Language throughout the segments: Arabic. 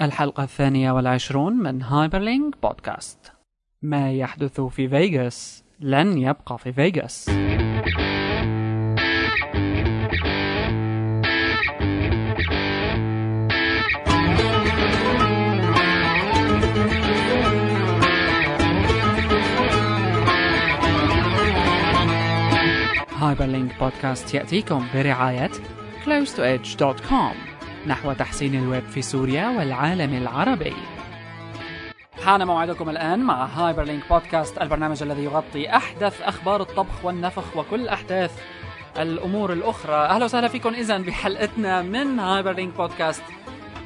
الحلقة الثانية والعشرون من Hyperlink بودكاست ما يحدث في فيغاس لن يبقى في فيغاس. Hyperlink بودكاست يأتيكم برعاية close2edge.com نحو تحسين الويب في سوريا والعالم العربي. حان موعدكم الآن مع Hyperlink بودكاست البرنامج الذي يغطي أحدث أخبار الطبخ والنفخ وكل أحداث الأمور الأخرى. أهلا وسهلا فيكم إذا بحلقتنا من Hyperlink بودكاست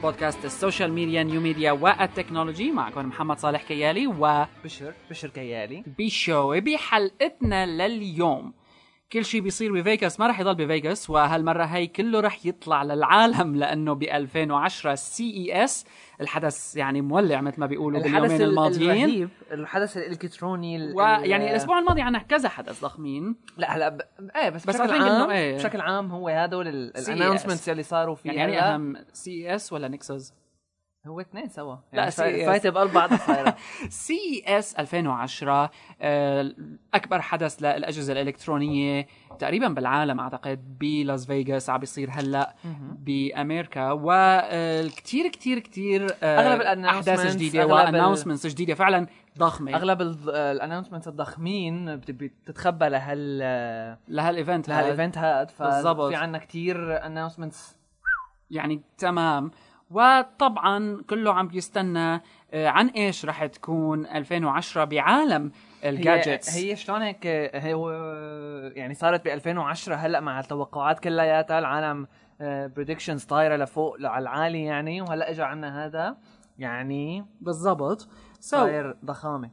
بودكاست ال social media new media وال technology. معكم محمد صالح كيالي و بشر بشر كيالي. بشو بحلقتنا لليوم. كل شيء بيصير بفيغاس ما رح يضل بفيغاس وهالمرة هي كله رح يطلع للعالم لأنه ب 2010 سي اي اس الحدث يعني مولع مثل ما بيقولوا باليومين الماضيين الرهيب الحدث الإلكتروني ال- ويعني ال- الأسبوع الماضي عنا كذا حدث ضخمين لا هلا ب... إيه بس, بس بشكل عام إيه. بشكل عام هو هدول. الانونسمنتس اللي صاروا في يعني يعني اهم سي اس ولا نكسس هو اثنين سوا. لا، يعني فا- CES. فايتة بقلب صايره سي إس 2010 آه، أكبر حدث للأجهزة الإلكترونية تقريبا بالعالم أعتقد بلاس فيغاس عم بيصير هلأ بأمريكا. والكثير كثير كثير أغلب أحداث ال announcements، جديده و announcements جديدة فعلا ضخمة. أغلب ال announcements الضخمين بت- بتتخبى لهال لهال event. لهال event هاد. بالضبط. ففي عنا كثير announcements يعني تمام. وطبعا كله عم بيستنى آه، عن إيش رح تكون 2010 بعالم ال gadgets؟ هي, هي شلون هيك هو يعني صارت ب 2010 هلأ مع التوقعات كلياتها العالم predictions طايرة لفوق على العالي يعني وهلأ اجى عنا هذا يعني بالضبط. صاير ضخامة.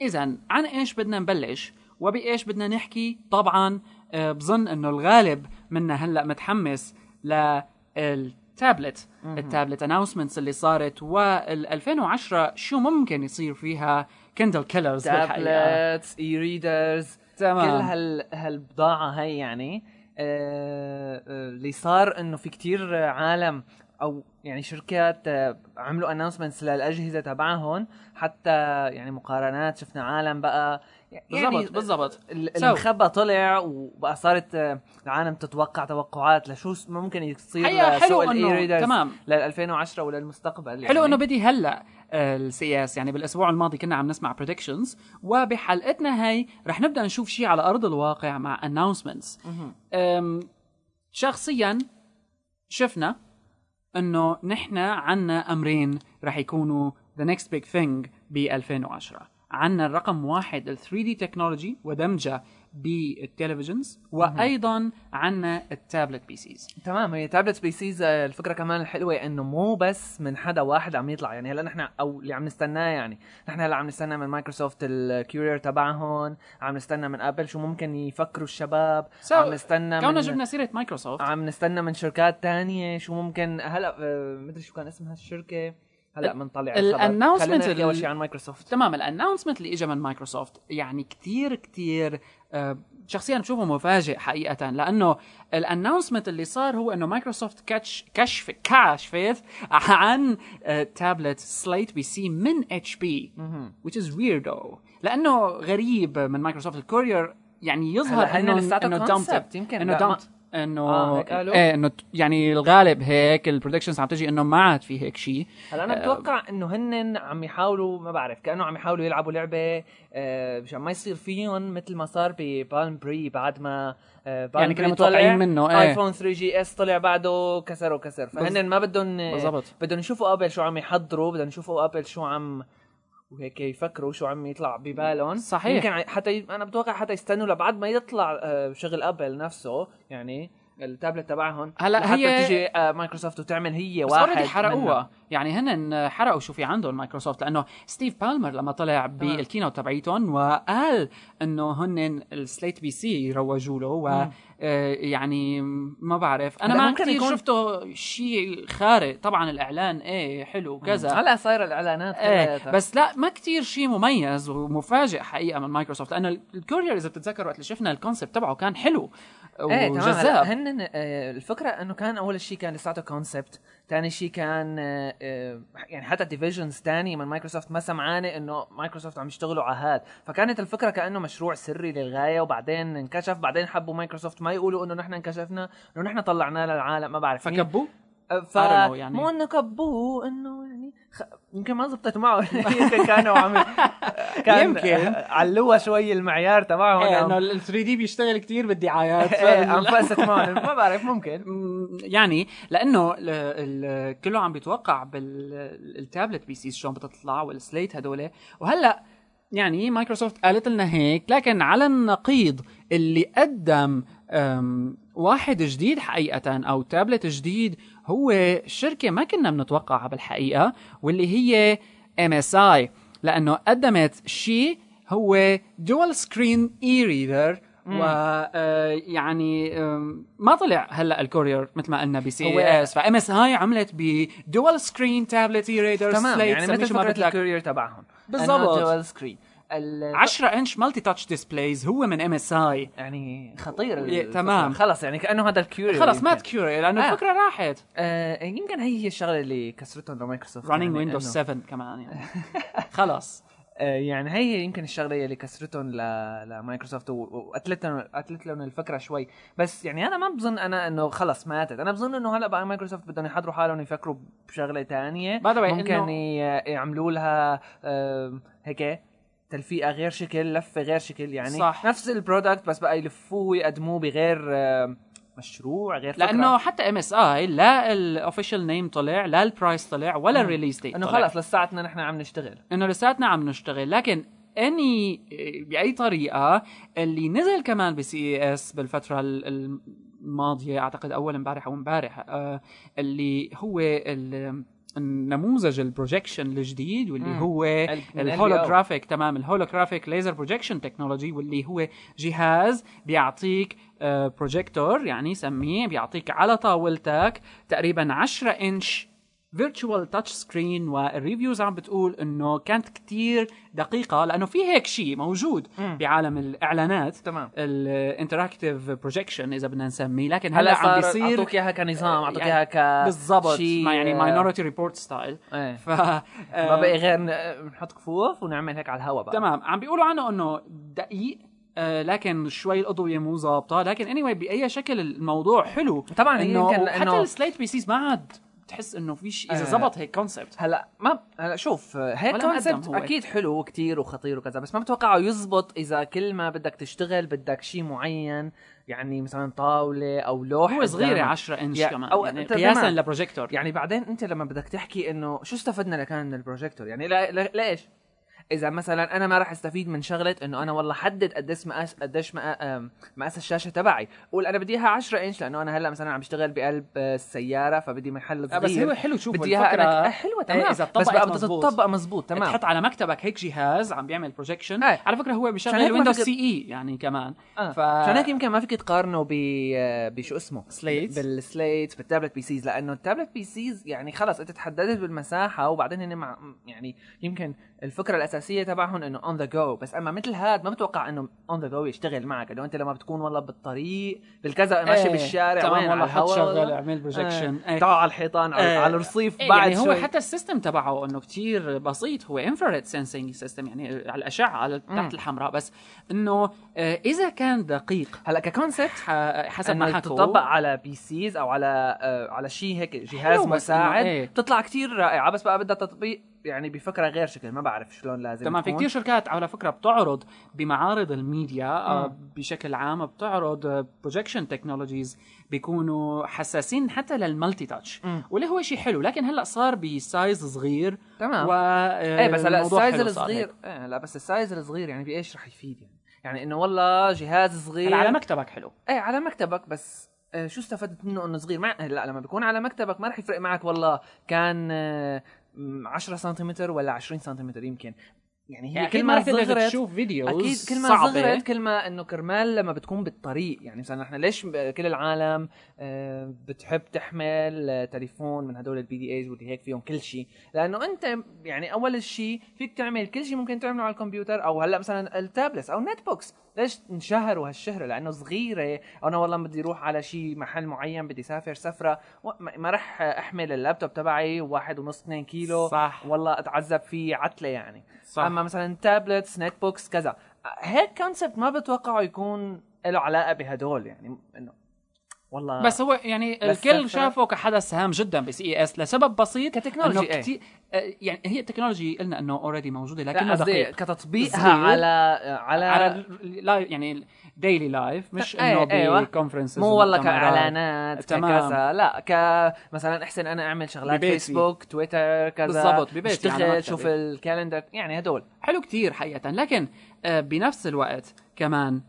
اذا عن إيش بدنا نبلش؟ وبإيش بدنا نحكي؟ طبعا آه، بظن إنه الغالب منا هلأ متحمس للتابلت ال tablet. announcements اللي صارت وال 2010 شو ممكن يصير فيها؟ Kindle killers tablets e-readers تمام. كل هال هالبضاعة هي يعني آه، آه، اللي صار إنه في كتير عالم أو يعني شركات آه، عملوا announcements للأجهزة تبعهم حتى يعني مقارنات شفنا عالم بقى يعني بالضبط بالضبط. المخبى طلع وبقى صارت آه، العالم تتوقع توقعات لشو ممكن يصير حلو الاي تمام. لل 2010 وللمستقبل يعني. حلو إنه بدي هلأ ال CES يعني بالأسبوع الماضي كنا عم نسمع predictions وبحلقتنا هاي رح نبدأ نشوف شيء على أرض الواقع مع announcements شخصيا شفنا إنه نحن عنا أمرين رح يكونوا the next big thing ب 2010 عنا الرقم واحد ال 3D technology ودمجها بال televisions وأيضا عنا ال tablet PCs تمام هي tablet PCs الفكرة كمان الحلوة إنه مو بس من حدا واحد عم يطلع. يعني هلا نحن أو اللي عم نستناه يعني نحن هلا عم نستنى من مايكروسوفت ال Courier تبعهم عم نستنى من ابل شو ممكن يفكروا الشباب. So, عم نستنى كوننا جبنا سيرة مايكروسوفت عم نستنى من شركات تانية شو ممكن هلا آه، مدري شو كان اسمها الشركة هلا بنطلع ال- الخبر. announcement خلينا نحكي أول شيء عن مايكروسوفت تمام ال announcement اللي اجى من مايكروسوفت يعني كتير كتير آه، شخصيا بشوفه مفاجئ حقيقة لأنه ال announcement اللي صار هو أنه مايكروسوفت كاتش كشف كشفت عن tablet slate PC من HP which is weirdo لأنه غريب من مايكروسوفت ال Courier يعني يظهر إنه لساته إنه dumped. يمكن. إنه dumped. إنه آه،؟ إيه إنه يعني الغالب هيك ال predictions عم تجي إنه ما عاد في هيك شيء هلأ أنا بتوقع إنه هن عم يحاولوا ما بعرف كأنه عم يحاولوا يلعبوا لعبة آه، مشان ما يصير فيهم مثل ما صار ب Palm Pre بعد ما آه، Palm يعني كنا متوقعين منه، إيه. ايفون 3GS طلع بعده كسر وكسر فهن ما بدهم بالضبط. بدهم يشوفوا ابل شو عم يحضروا بدهم يشوفوا ابل شو عم وهيك يفكروا شو عم يطلع ببالهم صحيح. يمكن حتى ي... أنا بتوقع حتى يستنوا لبعد ما يطلع آه، شغل ابل نفسه يعني التابلت تبعهم هلا هي- تيجي آه، مايكروسوفت وتعمل هي بس واحد already حرقوها. يعني هن حرقوا شو في عندهم مايكروسوفت لأنه ستيف بالمر لما طلع بال keynote تبعيتهم وقال إنه هن ال slate PC روجوا له و آه، يعني ما بعرف. أنا ما كثير يكون- شفته شيء خارق. طبعا الإعلان إيه حلو كذا. هلا صايره الإعلانات إيه. بس لا ما كتير شيء مميز ومفاجئ حقيقة من مايكروسوفت لأنه ال Courier إذا بتتذكر وقت اللي شفنا ال concept تبعه كان حلو إيه تمام. هلا وجذاب. هن آه، الفكرة إنه كان أول شيء كان لساته concept ثاني شيء كان آه، آه، يعني حتى divisions ثانية من مايكروسوفت ما سمعانه إنه مايكروسوفت عم يشتغلوا على هذا فكانت الفكرة كأنه مشروع سري للغاية وبعدين انكشف بعدين حبوا مايكروسوفت ما يقولوا إنه نحن انكشفنا إنه نحن طلعناه للعالم ما بعرف كيف. فكبوه ف يعني. مو إنه كبوه إنه يعني خ... يمكن ما زبطت معه. كانوا عم كان يمكن. علوها شوي المعيار تبعهم. إيه إنه ال 3D بيشتغل كتير بالدعايات إيه معهم. ما بعرف ممكن. مم، يعني لأنه ال- ال- كله عم بيتوقع بال tablet PCs شلون بتطلع وال slate هدول. وهلأ يعني مايكروسوفت قالت لنا هيك لكن على النقيض اللي قدم واحد جديد حقيقة أو تابلت جديد هو شركة ما كنا بنتوقعها بالحقيقة واللي هي اي لأنه قدمت شيء هو dual screen e-reader و آه، يعني آم، ما طلع هلأ ال Courier مثل ما قلنا ب CES. ف MSI عملت ب dual screen tablet e-reader تمام يعني مثل فكره ال Courier تبعهم. بالضبط. dual screen 10 inch multi-touch displays هو من MSI يعني خطير. تمام. خلص يعني كأنه هذا ال Courier خلص. مات Courier لأنه آه. الفكرة راحت آه يمكن هي هي الشغلة اللي كسرتهم لمايكروسوفت running Windows إنه- 7 كمان يعني خلص آه، يعني هي يمكن الشغلة اللي كسرتهم ل... لمايكروسوفت وقتلت قتلت لهم الفكرة شوي بس يعني أنا ما بظن أنا إنه خلص ماتت أنا بظن إنه هلأ بقى مايكروسوفت بدهم يحضروا حالهم يفكروا بشغلة تانية ممكن. يعملوا لها هيك تلفيقة غير شكل لفة غير شكل يعني. صح. نفس ال product بس بقى يلفوه ويقدموه بغير مشروع غير فكرة. لأنه حتى MSI لا ال official name طلع لا ال price طلع ولا ال release date إنه. خلص لساتنا نحن عم نشتغل. إنه لساتنا عم نشتغل. لكن anyway بأي طريقة اللي نزل كمان ب CES بالفترة ال- الماضية أعتقد أول امبارح أو امبارح آه اللي هو ال- النموذج ال projection الجديد واللي مم. هو ال holographic تمام ال holographic laser projection technology واللي هو جهاز بيعطيك بروجيكتور يعني سميه بيعطيك على طاولتك تقريبا 10 inch virtual touch screen وال reviews عم بتقول إنه كانت كتير دقيقة لأنه في هيك شيء موجود مم. بعالم الإعلانات تمام. ال interactive projection إذا بدنا نسميه لكن هلا عم بيصير أعطوك إياها كنظام أعطوك يعني إياها ك بالضبط ما يعني آه، Minority Report style ف ما آه، بقي غير ن- نحط كفوف ونعمل هيك على الهواء بقى. تمام. عم بيقولوا عنه إنه دقيق آه، لكن شوي الأضوية مو ظابطة. لكن اني anyway بأي شكل الموضوع حلو. طبعا إنه حتى لأنه ال slate PCs ما عاد بتحس إنه في شيء إذا آه. زبط هيك concept هلا ما هلا شوف هيك ولا مقدم concept. أكيد حلو وكتير وخطير وكذا بس ما بتوقعه يزبط إذا كل ما بدك تشتغل بدك شيء معين يعني مثلا طاولة أو لوح هو صغيره قدامك. 10 إنش كمان أو يعني أنت قياسا. لبروجيكتور يعني بعدين أنت لما بدك تحكي إنه شو استفدنا لكان من البروجيكتور يعني لا لا ليش إذا مثلا أنا ما راح أستفيد من شغلة إنه أنا والله حدد قديش مقاس قديش مقاس الشاشة تبعي. قول أنا بدي إياها 10 إنش لأنه أنا هلأ مثلا عم بشتغل بقلب آه، السيارة فبدي محل آه، صغير بس هو حلو شوف بدي إياها أنا آه، حلوة تمام. إيه، إذا بس بقى بدها. تطبق مزبوط تمام. تحط على مكتبك هيك جهاز عم بيعمل projection إيه. على فكرة هو بيشغل Windows CE يعني كمان. آه. ف- عشان هيك يمكن ما فيك تقارنه ب آه، بشو اسمه؟ slate بال slate بال tablet PCs لأنه ال tablet PCs يعني خلص أنت تحددت بالمساحة وبعدين هن مع يعني يمكن الفكرة الأساسية تبعهم إنه on the go بس أما مثل هاد ما بتوقع إنه on the go يشتغل معك. انه أنت لما بتكون والله بالطريق بالكذا ماشي إيه، بالشارع تمام وين؟ والله حط شغل اعمل projection آه. تعال على الحيطان على, إيه. على الرصيف إيه بعد يعني هو شوي. حتى ال system تبعه إنه كتير بسيط. هو infrared sensing system يعني على الأشعة على. تحت الحمراء. بس إنه آه، إذا كان دقيق هلا ك concept حسب ما حكوا. تطبق على PCs أو على آه على شيء هيك جهاز مساعد إيه. بتطلع كتير رائعة. بس بقى بدها تطبيق يعني بفكرة غير شكل ما بعرف شلون لازم تمام في. كتير شركات على فكرة بتعرض بمعارض الميديا آه،. بشكل عام بتعرض projection technologies بيكونوا حساسين حتى لل multi-touch. واللي هو شيء حلو لكن هلأ صار ب size صغير تمام و إيه بس هلأ ال size الصغير. إيه لا بس ال size الصغير يعني بايش رح يفيد يعني يعني إنه والله جهاز صغير على مكتبك حلو إيه على مكتبك بس آه، شو استفدت منه إنه صغير مع لا لما بيكون على مكتبك ما رح يفرق معك والله كان آه، 10 سنتيمتر ولا 20 سنتيمتر يمكن. يعني هي يعني كل ما صغرت. تشوف videos أكيد كل ما صعبة. صغرت كل ما إنه كرمال لما بتكون بالطريق. يعني مثلا إحنا ليش كل العالم آه، بتحب تحمل تليفون من هدول ال PDAs واللي هيك فيهم كل شيء؟ لأنه أنت يعني أول شيء فيك تعمل كل شيء ممكن تعمله على الكمبيوتر أو هلأ مثلا التابلت أو netbooks ليش انشهروا هالشهره لأنه صغيرة. أنا والله بدي أروح على شيء محل معين بدي سافر سفرة ما رح أحمل اللابتوب تبعي واحد ونص 2 كيلو. صح. والله أتعذب فيه عتلة يعني. صح. أما مثلا tablets netbooks كذا. هيك concept ما بتوقعه يكون له علاقة بهدول يعني إنه والله بس هو يعني بس الكل شافه كحدث هام جدا ب CES لسبب بسيط ك technology، إيه. كتير آه، يعني هي ال technology قلنا إنه already موجودة قصدي دقيق كتطبيقها. على على, على life يعني daily life مش إيه، إنه أيوة. ب conferences مو والله كإعلانات. كذا لا ك مثلا أحسن أنا أعمل شغلات ببيتي. Facebook Twitter كذا بالضبط، ببيتي أشتغل. شوف ال calendar يعني هدول حلو كتير حقيقه لكن آه، بنفس الوقت كمان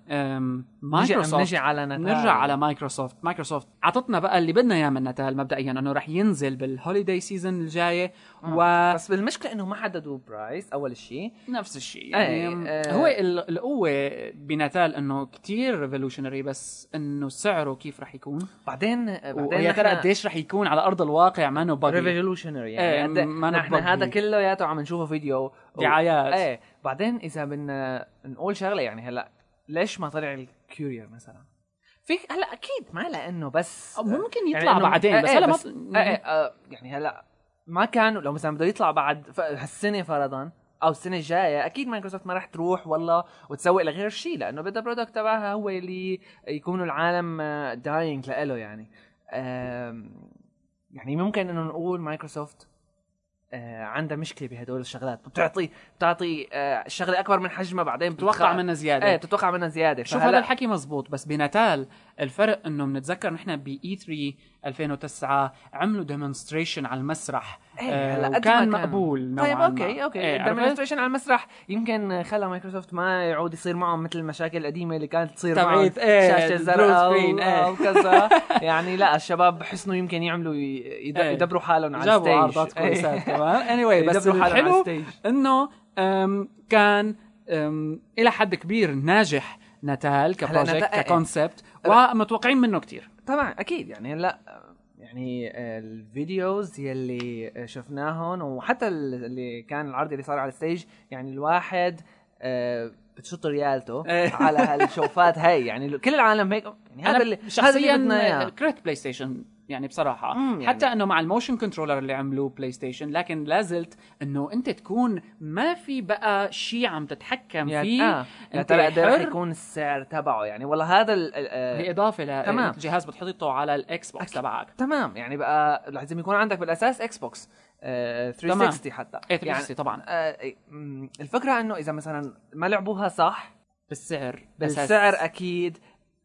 مايكروسوفت. نجي على Natal نرجع على Microsoft. Microsoft عطتنا بقى اللي بدنا إياه من Natal مبدئيا إنه رح ينزل بال holiday season الجاية ونفس بس بالمشكلة إنه ما حددوا price أول شيء الشيء يعني إيه، آه. هو ال- القوة ب Natal إنه كتير revolutionary بس إنه سعره كيف رح يكون؟ بعدين بعدين ويا ترى قديش رح يكون على أرض الواقع؟ ما باقي revolutionary إيه، يعني ما نحن. هذا كلياته عم نشوفه فيديو و- دعايات. إيه بعدين إذا بدنا نقول شغلة يعني هلأ ليش ما طلع ال Courier مثلا؟ فيك هلا أكيد ما لأنه بس ممكن يعني يطلع إنه- بعدين بس إيه، هلا ما بس إيه إيه آه، يعني هلا ما كانوا لو مثلا بده يطلع بعد هالسنة فرضا أو السنة الجاية أكيد مايكروسوفت ما راح تروح والله وتسوق لغير شيء لأنه بدها product تبعها هو اللي يكونوا العالم dying لإله يعني. يعني ممكن إنه نقول مايكروسوفت آه، عندها مشكلة بهدول الشغلات. بتعطي بتعطي آه، الشغله أكبر من حجمها بعدين بتوقع بتخ- منها زيادة. إيه بتتوقع منها زيادة. شوف هذا الحكي مزبوط بس ب Natal الفرق إنه بنتذكر نحن ب E3 2009 عملوا demonstration على المسرح إيه، آه وكان كان. مقبول نوعا طيب ما. okay okay عرفت؟ ال demonstration على المسرح يمكن خلى مايكروسوفت ما يعود يصير معهم مثل المشاكل القديمة اللي كانت تصير تبعيت، إيه، شاشة زرقاء إيه. وكذا يعني لا الشباب حسنوا يمكن يعملوا إيه. يدبروا حالهم على جابوا ال stage عرضات إيه. كويسات كمان anyway بس يدبروا حالهم على الحلو إنه كان إلى حد كبير ناجح Natal ك project Natal- إيه. ك concept ومتوقعين منه كتير. طبعا أكيد. يعني هلا يعني ال videos يلي شفناهم وحتى ال- اللي كان العرض اللي صار على ال stage يعني الواحد آه، بتشط ريالته إيه. على هالشوفات هاي. يعني كل العالم هيك يعني هذا اللي شخصيا كرهت PlayStation يعني بصراحة مم، يعني. حتى إنه مع ال motion controller اللي عملوه PlayStation لكن لازلت إنه أنت تكون ما في بقى شيء عم تتحكم يا فيه آه. يا ترى قد رح. يكون السعر تبعه يعني والله هذا ال- ال- آه، بالاضافه تمام. للجهاز بتحطه على ال Xbox. تبعك تمام يعني بقى لازم يكون عندك بالأساس Xbox آه 360 حتى إيه 360 طبعا آه إيه، الفكرة إنه إذا مثلا ما لعبوها صح بالسعر بالسعر. أكيد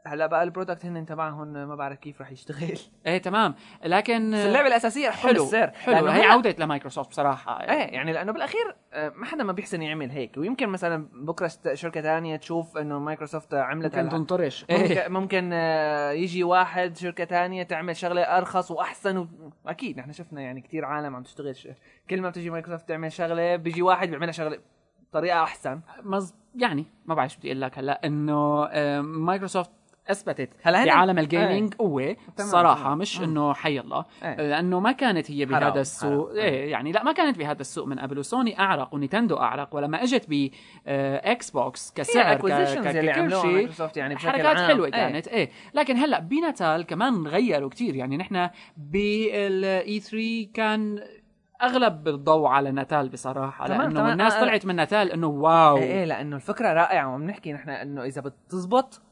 هلا بقى ال product هن تبعهم ما بعرف كيف رح يشتغل. إيه تمام. لكن بس اللعبة الأساسية رح حلو بالسعر حلو. لأنه هي عودة لمايكروسوفت بصراحة. إيه يعني لأنه بالأخير آه، ما حدا ما بيحسن يعمل هيك. ويمكن مثلا بكرة شركة ثانية تشوف إنه مايكروسوفت عملت ممكن تنطرش. ممكن ممكن آه، يجي واحد شركة تانية تعمل شغلة أرخص وأحسن و... أكيد نحن شفنا يعني كتير عالم عم تشتغل ش... كل ما بتجي مايكروسوفت تعمل شغلة بيجي واحد بيعملها شغلة بطريقة أحسن. مز... يعني ما بعرف شو بدي أقول لك هلا إنه آه، مايكروسوفت أثبتت هلا بعالم ال gaming قوة تمام، صراحة. مش. إنه حي الله إيه. لأنه ما كانت هي بهذا السوق حرام. إيه يعني لا ما كانت بهذا السوق من قبل وسوني أعرق ونينتندو أعرق ولما إجت ب آه، إكس بوكس كسعر ككل شيء يعني حركات عام. حلوة إيه. كانت إيه لكن هلأ بناتال كمان غيروا كتير يعني نحن بال E3 كان أغلب الضوء على ناتال بصراحة تمام، لأنه تمام. الناس آه، آه. طلعت من ناتال إنه wow إيه لأنه الفكرة رائعة وعم نحكي نحن إنه إذا بتزبط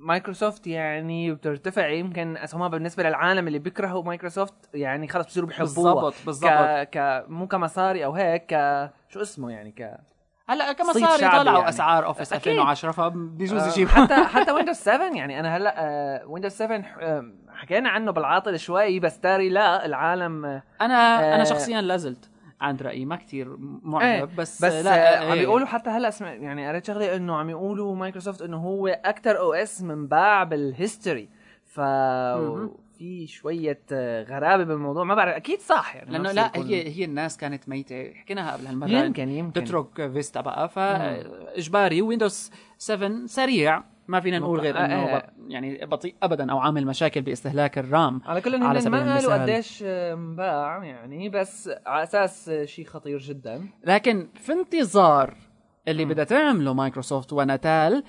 مايكروسوفت يعني بترتفع يمكن اسهمها بالنسبة للعالم اللي بيكرهوا مايكروسوفت يعني خلص بصيروا بيحبوها بالضبط بالضبط ك... ك مو كمصاري أو هيك ك شو اسمه يعني ك هلأ كمصاري طلعوا يعني. أسعار اوفيس أكيد. 2010 فبيجوز آه، يجيبوا حتى حتى ويندوز 7 يعني أنا هلأ ويندوز 7 آه، حكينا عنه بالعاطل شوي بس تاري لا العالم آه، أنا آه، أنا شخصيا لازلت عند رأيي ما كتير معجب بس بس لا لا عم إيه. بيقولوا حتى هلأ اسمع يعني قريت شغلة إنه عم يقولوا مايكروسوفت إنه هو أكثر OS منباع بال history ف. في شوية غرابة بالموضوع ما بعرف أكيد صح يعني لأنه لا هي هي الناس كانت ميتة حكيناها قبل هالمره يمكن يمكن تترك فيستا بقى فاجباري ويندوز 7 سريع ما فينا نقول غير آه، إنه آه. ب- يعني بطيء ابدا أو عامل مشاكل باستهلاك ال RAM على كل على هن ما قالوا. قديش آه، انباع يعني بس على أساس آه، شيء خطير جدا لكن في انتظار اللي بدها تعمله مايكروسوفت وناتال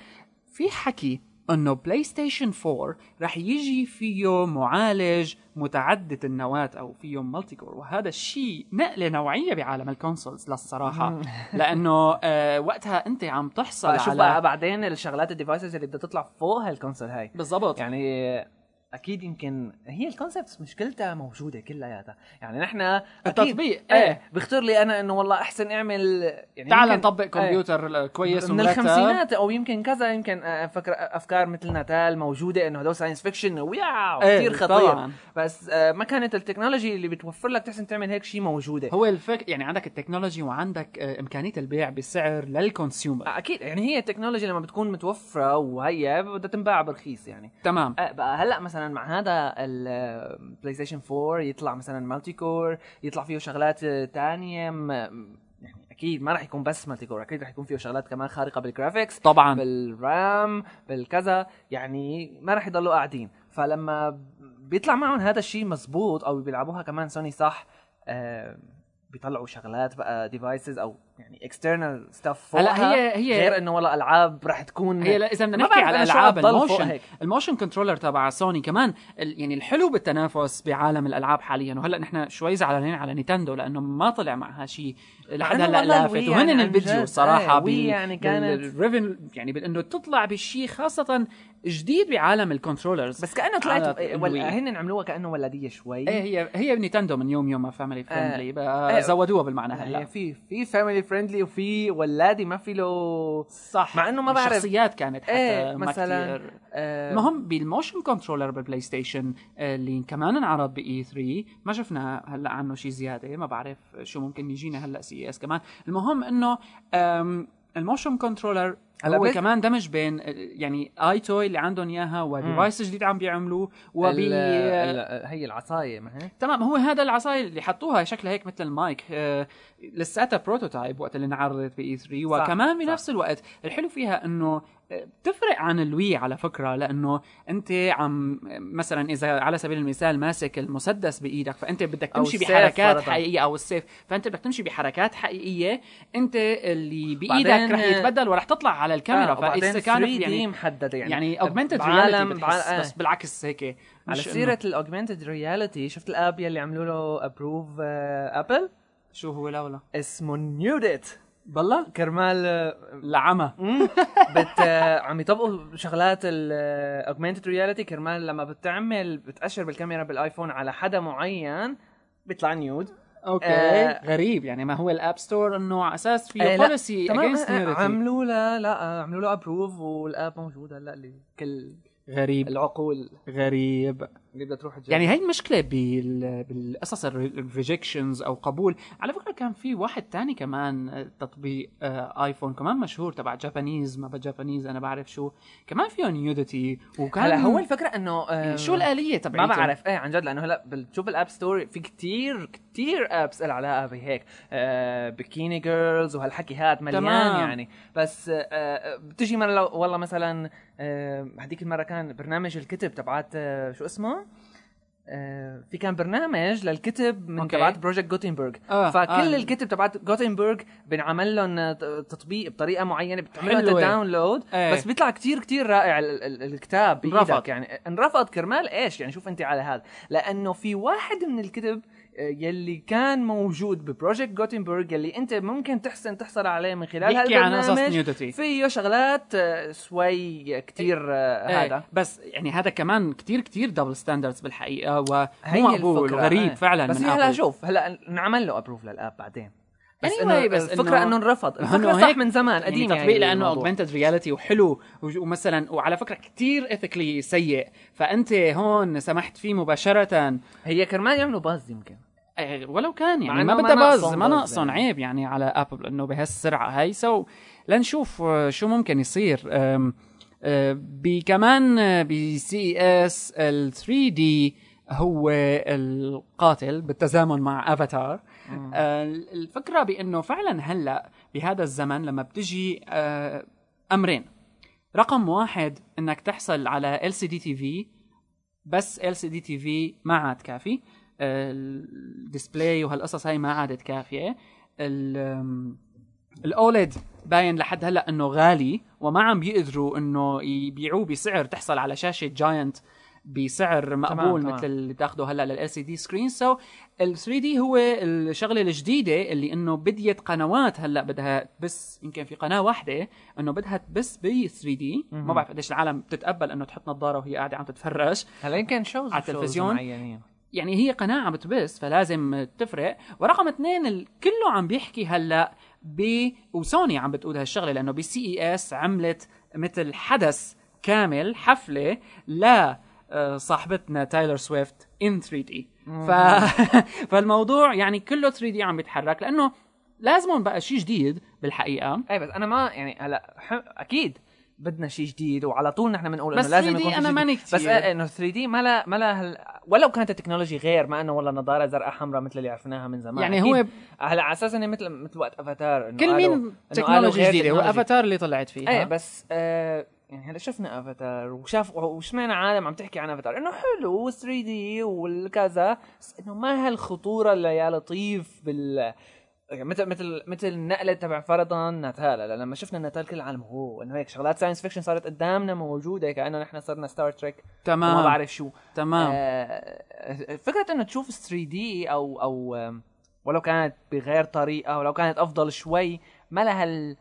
في حكي انه بلاي ستيشن 4 رح يجي فيه معالج متعدد النواة أو فيه multi-core وهذا الشيء نقلة نوعية بعالم ال consoles للصراحة. لأنه آه وقتها أنت عم تحصل شوف على بقى بعدين الشغلات ال devices اللي بدها تطلع فوق هال console هاي. بالضبط. يعني أكيد يمكن هي ال concept مشكلتها موجودة كلياتها يعني نحن التطبيق، إيه إيه. بيختار لي أنا إنه والله أحسن أعمل يعني تعال نطبق إيه. كمبيوتر كويس من. الخمسينات أو يمكن كذا يمكن آه، فكر أفكار مثل ناتال موجودة إنه هدول science fiction و wow إيه، كثير خطير طبعاً. بس آه، ما كانت ال technology اللي بتوفر لك تحسن تعمل هيك شيء موجودة هو الفك يعني عندك ال technology وعندك آه، إمكانية البيع بسعر لل consumer أكيد يعني هي ال technology لما بتكون متوفرة وهي بدها تنباع برخيص يعني تمام بقى هلأ مثلا مع هذا البلاي ستيشن 4 يطلع مثلا multi-core يطلع فيه شغلات تانية يعني أكيد ما راح يكون بس multi-core أكيد راح يكون فيه شغلات كمان خارقة بال graphics طبعا. بال RAM بالكذا يعني ما راح يضلوا قاعدين. فلما بيطلع معهم هذا الشيء مزبوط أو بيلعبوها كمان سوني صح آه بيطلعوا شغلات بقى devices أو يعني external stuff هلا هي هي غير إنه والله العاب راح تكون هي لا إذا بدنا نحكي على العاب ال motion. ال motion controller تبع سوني كمان يعني الحلو بالتنافس بعالم الألعاب حاليا وهلأ نحن شوي زعلانين على نينتندو لأنه ما طلع معها شيء لحد هلأ لافت وهن يعني عن الفيديو صراحة إيه، وي يعني كانت- يعني بإنه تطلع بشيء خاصة جديد بعالم ال controllers بس كأنه طلعت الوي. هن عملوها كأنه ولدية شوي إيه هي هي نينتندو من يوم يوم ما family friendly إيه. بقى زودوها بالمعنى هلأ في في family friendly وفي ولادي ما في له صح. مع إنه ما بعرف- الشخصيات كانت حتى إيه ما مثلا كتير آه المهم بال motion controller بالبلاي ستيشن اللي كمان انعرض ب E3 ما شفنا هلأ عنه شيء زيادة. ما بعرف شو ممكن يجينا هلأ CES كمان. المهم إنه ال motion controller هو كمان دمج بين آه، يعني EyeToy اللي عندهم إياها و device جديد عم بيعملوه وبي ال- ال- هي العصاية ما هي تمام هو هذا العصاية اللي حطوها شكلها هيك مثل المايك آه لساتها prototype وقت اللي انعرضت ب E3 صح، وكمان. بنفس الوقت الحلو فيها إنه آه، بتفرق عن الوي على فكرة لأنه أنت عم مثلا إذا على سبيل المثال ماسك المسدس بإيدك فأنت بدك تمشي بحركات فرضاً. حقيقية أو السيف فأنت بدك تمشي بحركات حقيقية أنت اللي بإيدك رح يتبدل ورح تطلع على الكاميرا آه فإذا كانت كانت 3D يعني محدده يعني. يعني بعالم reality بعالم- بس بالعكس هيك على سيرة ال augmented reality شفت ال app يلي عملوا له approve ابل شو هو لولا؟ اسمه Nude It بالله؟ كرمال آه، لعمى. مم، بت آه، عم يطبقوا شغلات ال augmented reality كرمال لما بتعمل بتأشر بالكاميرا بالآيفون على حدا معين بيطلع nude okay. آه، غريب يعني ما هو ال App Store إنه على أساس آه، فيه لا، policy تمام. against آه، nudity عملوا له لا آه، عملوا له approve وال app موجود هلا لكل غريب. العقول. غريب. اللي بدها تروح تجرب. يعني هي المشكلة بال... بالقصص ال rejections أو قبول. على فكرة كان في واحد تاني كمان آه، تطبيق آه، iPhone كمان مشهور تبع Japanese ما ب Japanese أنا بعرف شو. كمان فيه nudity وكان هلا هو الفكرة إنه آه، شو الآلية ما تبعيته بعرف. إيه عن جد لأنه هلا بتشوف ال App Store في كتير كتير apps لها علاقة بهيك. آه bikini girls وهالحكي هاد مليان تمام. يعني. بس آه آه بتجي مرة لو والله مثلا آه هديك المرة كان برنامج الكتب تبعات آه شو اسمه آه في كان برنامج للكتب من okay. تبعات Project Gutenberg آه، فكل آه. الكتب تبعات Gutenberg بنعمل لهم تطبيق بطريقة معينة بتعملوا انت حلوة. download إيه. بس بيطلع كتير كتير رائع ال- ال- الكتاب. بإيدك يعني انرفض كرمال إيش يعني شوف أنت على هذا لأنه في واحد من الكتب آه، يلي كان موجود ب Project Gutenberg يلي أنت ممكن تحسن تحصل عليه من خلال بيحكي عن قصص هالبرنامج. فيه شغلات آه، شوي كتير آه، إيه، هذا. بس يعني هذا كمان كتير كتير double standards بالحقيقة ومو مقبول غريب إيه. فعلا بس من هلا. شوف هلا نعمل له approve لل app بعدين. بس Anyway، إنه بس الفكرة إنه انرفض الفكرة صح من زمان يعني قديم تطبيق لأنه الموضوع. augmented reality وحلو ومثلا وعلى فكرة كتير ethically سيء فأنت هون سمحت فيه مباشرة هي كرمال يعملوا buzz يمكن آه، ولو كان يعني ما بدها buzz ما ناقصهم يعني. عيب يعني على Apple إنه بهالسرعة هاي so لنشوف آه، شو ممكن يصير آه، بكمان ب CES ال 3D هو القاتل بالتزامن مع افاتار. آه، الفكرة بأنه فعلا هلأ بهذا الزمن لما بتجي آه، أمرين. رقم واحد إنك تحصل على LCD TV بس LCD TV ما عاد كافي. ال display وهالقصص هاي ما عادت كافية. ال OLED باين لحد هلأ إنه غالي وما عم بيقدروا إنه يبيعوه بسعر تحصل على شاشة giant بسعر مقبول تمام. مثل اللي بتاخده هلا لل LCD screen so ال 3D هو الشغلة الجديدة اللي إنه بديت قنوات هلا بدها بس يمكن في قناة واحدة إنه بدها تبث ب 3D ما. بعرف قديش العالم بتتقبل إنه تحط نظارة وهي قاعدة عم تتفرج هلا يمكن shows على التلفزيون؟ يعني هي قناة عم بتبث فلازم تفرق ورقم اثنين كله عم بيحكي هلا ب وسوني عم بتقول هالشغلة لأنه ب CES عملت مثل حدث كامل حفلة ل آه، صاحبتنا Taylor Swift in 3D ف... فالموضوع يعني كله 3D عم بيتحرك لأنه لازم بقى شيء جديد بالحقيقة اي بس أنا ما يعني هلا أكيد بدنا شيء جديد وعلى طول نحن بنقول إنه لازم 3D يكون شيء ماني جديد. بس. آه، إنه 3D ما لا ما لا هل... ولو كانت ال technology غير ما إنه والله نظارة زرقاء حمراء مثل اللي عرفناها من زمان يعني. هو هلا على أساس إنه مثل مثل وقت أفاتار إنه كل مين technology جديده هو technology. Avatar اللي طلعت فيه إيه بس آه يعني هلا شفنا أفاتار وشاف وسمعنا عالم عم تحكي عن أفاتار إنه حلو 3D والكذا بس إنه ما هالخطورة اللي يا لطيف بال يعني مثل مثل مثل النقلة تبع فرضا Natal. لما شفنا Natal كل العالم هو إنه هيك شغلات science fiction صارت قدامنا موجودة كأنه نحن صرنا Star Trek تمام. وما بعرف شو. تمام. آه فكرة إنه تشوف 3D أو أو ولو كانت بغير طريقة ولو كانت أفضل شوي ما لها ال...